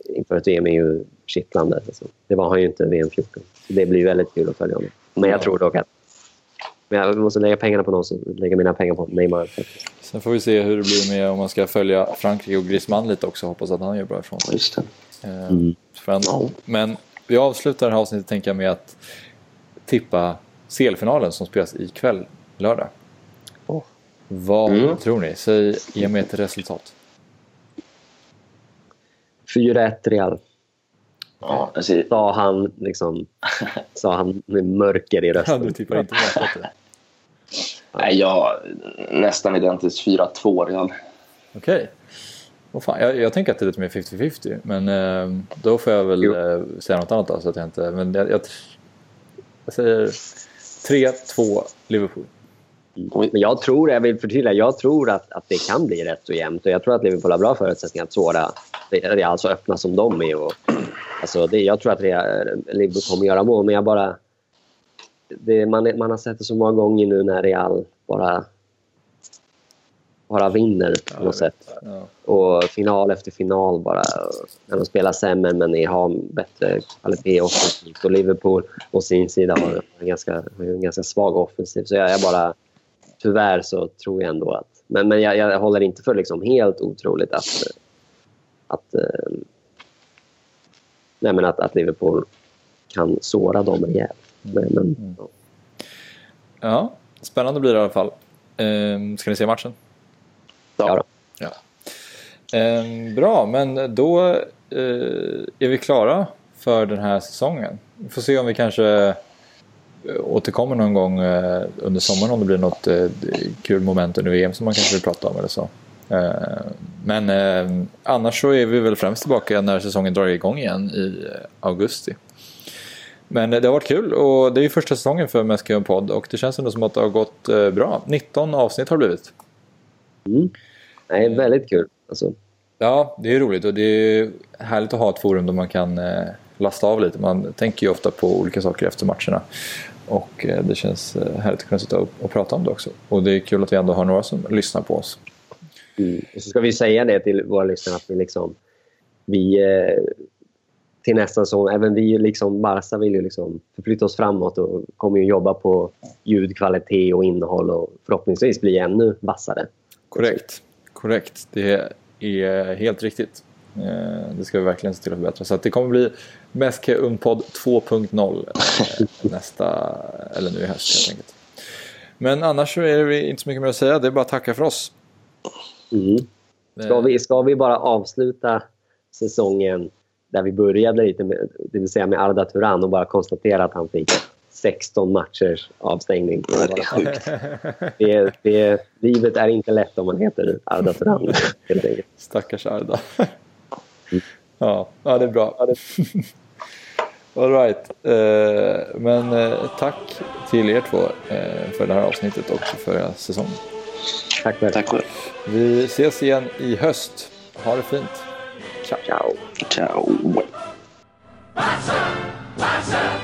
inför ett VM är ju kittlande. Alltså. Det var han ju inte VM 14. Det blir väldigt kul att följa honom. Men jag Ja. tror dock att men jag måste lägga pengarna på någon så lägger mina pengar på Neymar. Sen får vi se hur det blir med om man ska följa Frankrike och Griezmann lite också. Hoppas att han gör bra ifrån sig. Eh, Mm. Ja. Men vi avslutar det här avsnittet tänker jag med att tippa CL-finalen som spelas ikväll, lördag. Åh. Vad Mm. tror ni? Säg, ge mig ett resultat. 4-1 Real. Ja, Sa han, liksom, sa han med mörker i Ja, rösten. du tippar inte med det. nej, jag nästan identiskt 4-2 Real. Okej. Åh fan, jag, jag tänker att det är lite mer 50-50. Men eh, då får jag väl eh, säga något annat då. Så att jag, inte, men jag, jag, jag säger 3-2 Liverpool. Men jag tror, jag vill förtydliga, jag tror att, att det kan bli rätt så jämnt. Och jag tror att Liverpool har bra förutsättningar att såra Real så öppna som de är. Och, alltså det, jag tror att Real, Liverpool kommer göra mål, men jag bara... Det, man, man har sett det så många gånger nu när Real bara, bara vinner på något sätt. Och final efter final bara. När de spelar sämre men ni har bättre kvalitet offensivt. Och Liverpool å sin sida har en ganska, en ganska svag offensiv. Så jag, jag bara... Tyvärr så tror jag ändå att... Men, men jag, jag håller inte för liksom helt otroligt att... Att, eh, nej men att, att Liverpool kan såra dem rejält. Men, men, ja. Ja, Spännande blir det i alla fall. Eh, ska ni se matchen? Ja. Ja. Eh, bra, men då eh, är vi klara för den här säsongen. Vi får se om vi kanske eh, återkommer någon gång eh, under sommaren om det blir något eh, kul moment under VM som man kanske vill prata om eller så. Men eh, annars så är vi väl främst tillbaka när säsongen drar igång igen i eh, augusti. Men det har varit kul och det är ju första säsongen för Mäskö podd och det känns ändå som att det har gått bra. 19 avsnitt har det blivit. Mm. Nej, väldigt kul. Alltså, Ja, det är roligt och det är härligt att ha ett forum där man kan eh, lasta av lite. Man tänker ju ofta på olika saker efter matcherna. Och eh, det känns eh, härligt att kunna sitta och, prata om det också. Och det är kul att vi ändå har några som lyssnar på oss. Mm. Och så ska vi säga det till våra lyssnare att vi liksom... Vi, till nästa säsong, även vi liksom, Barca vill ju liksom förflytta oss framåt och kommer ju jobba på ljudkvalitet och innehåll och förhoppningsvis bli ännu vassare. Korrekt. Korrekt. Det är helt riktigt. Eh, Det ska vi verkligen se till att förbättra. Så att det kommer bli Mäske Unpodd 2.0 eh, <laughs> nästa, eller nu i höst helt enkelt. Men annars så är det inte så mycket mer att säga. Det är bara att tacka för oss. Mm. Ska, vi, ska vi bara avsluta säsongen där vi började lite, med, det vill säga med Arda Turan och bara konstatera att han fick 16 matchers avstängning. Ja, det är sjukt. Det, det, livet är inte lätt om man heter Arda Turan. Stackars Arda. ja, ja, det är bra. Ja, det... <laughs> All right. Eh, men eh, tack till er två eh, för det här avsnittet och för säsongen. Tack själv. Tack själv. Vi ses igen i höst. Ha det fint. Ciao. Ciao. Ciao. Barca, Barca,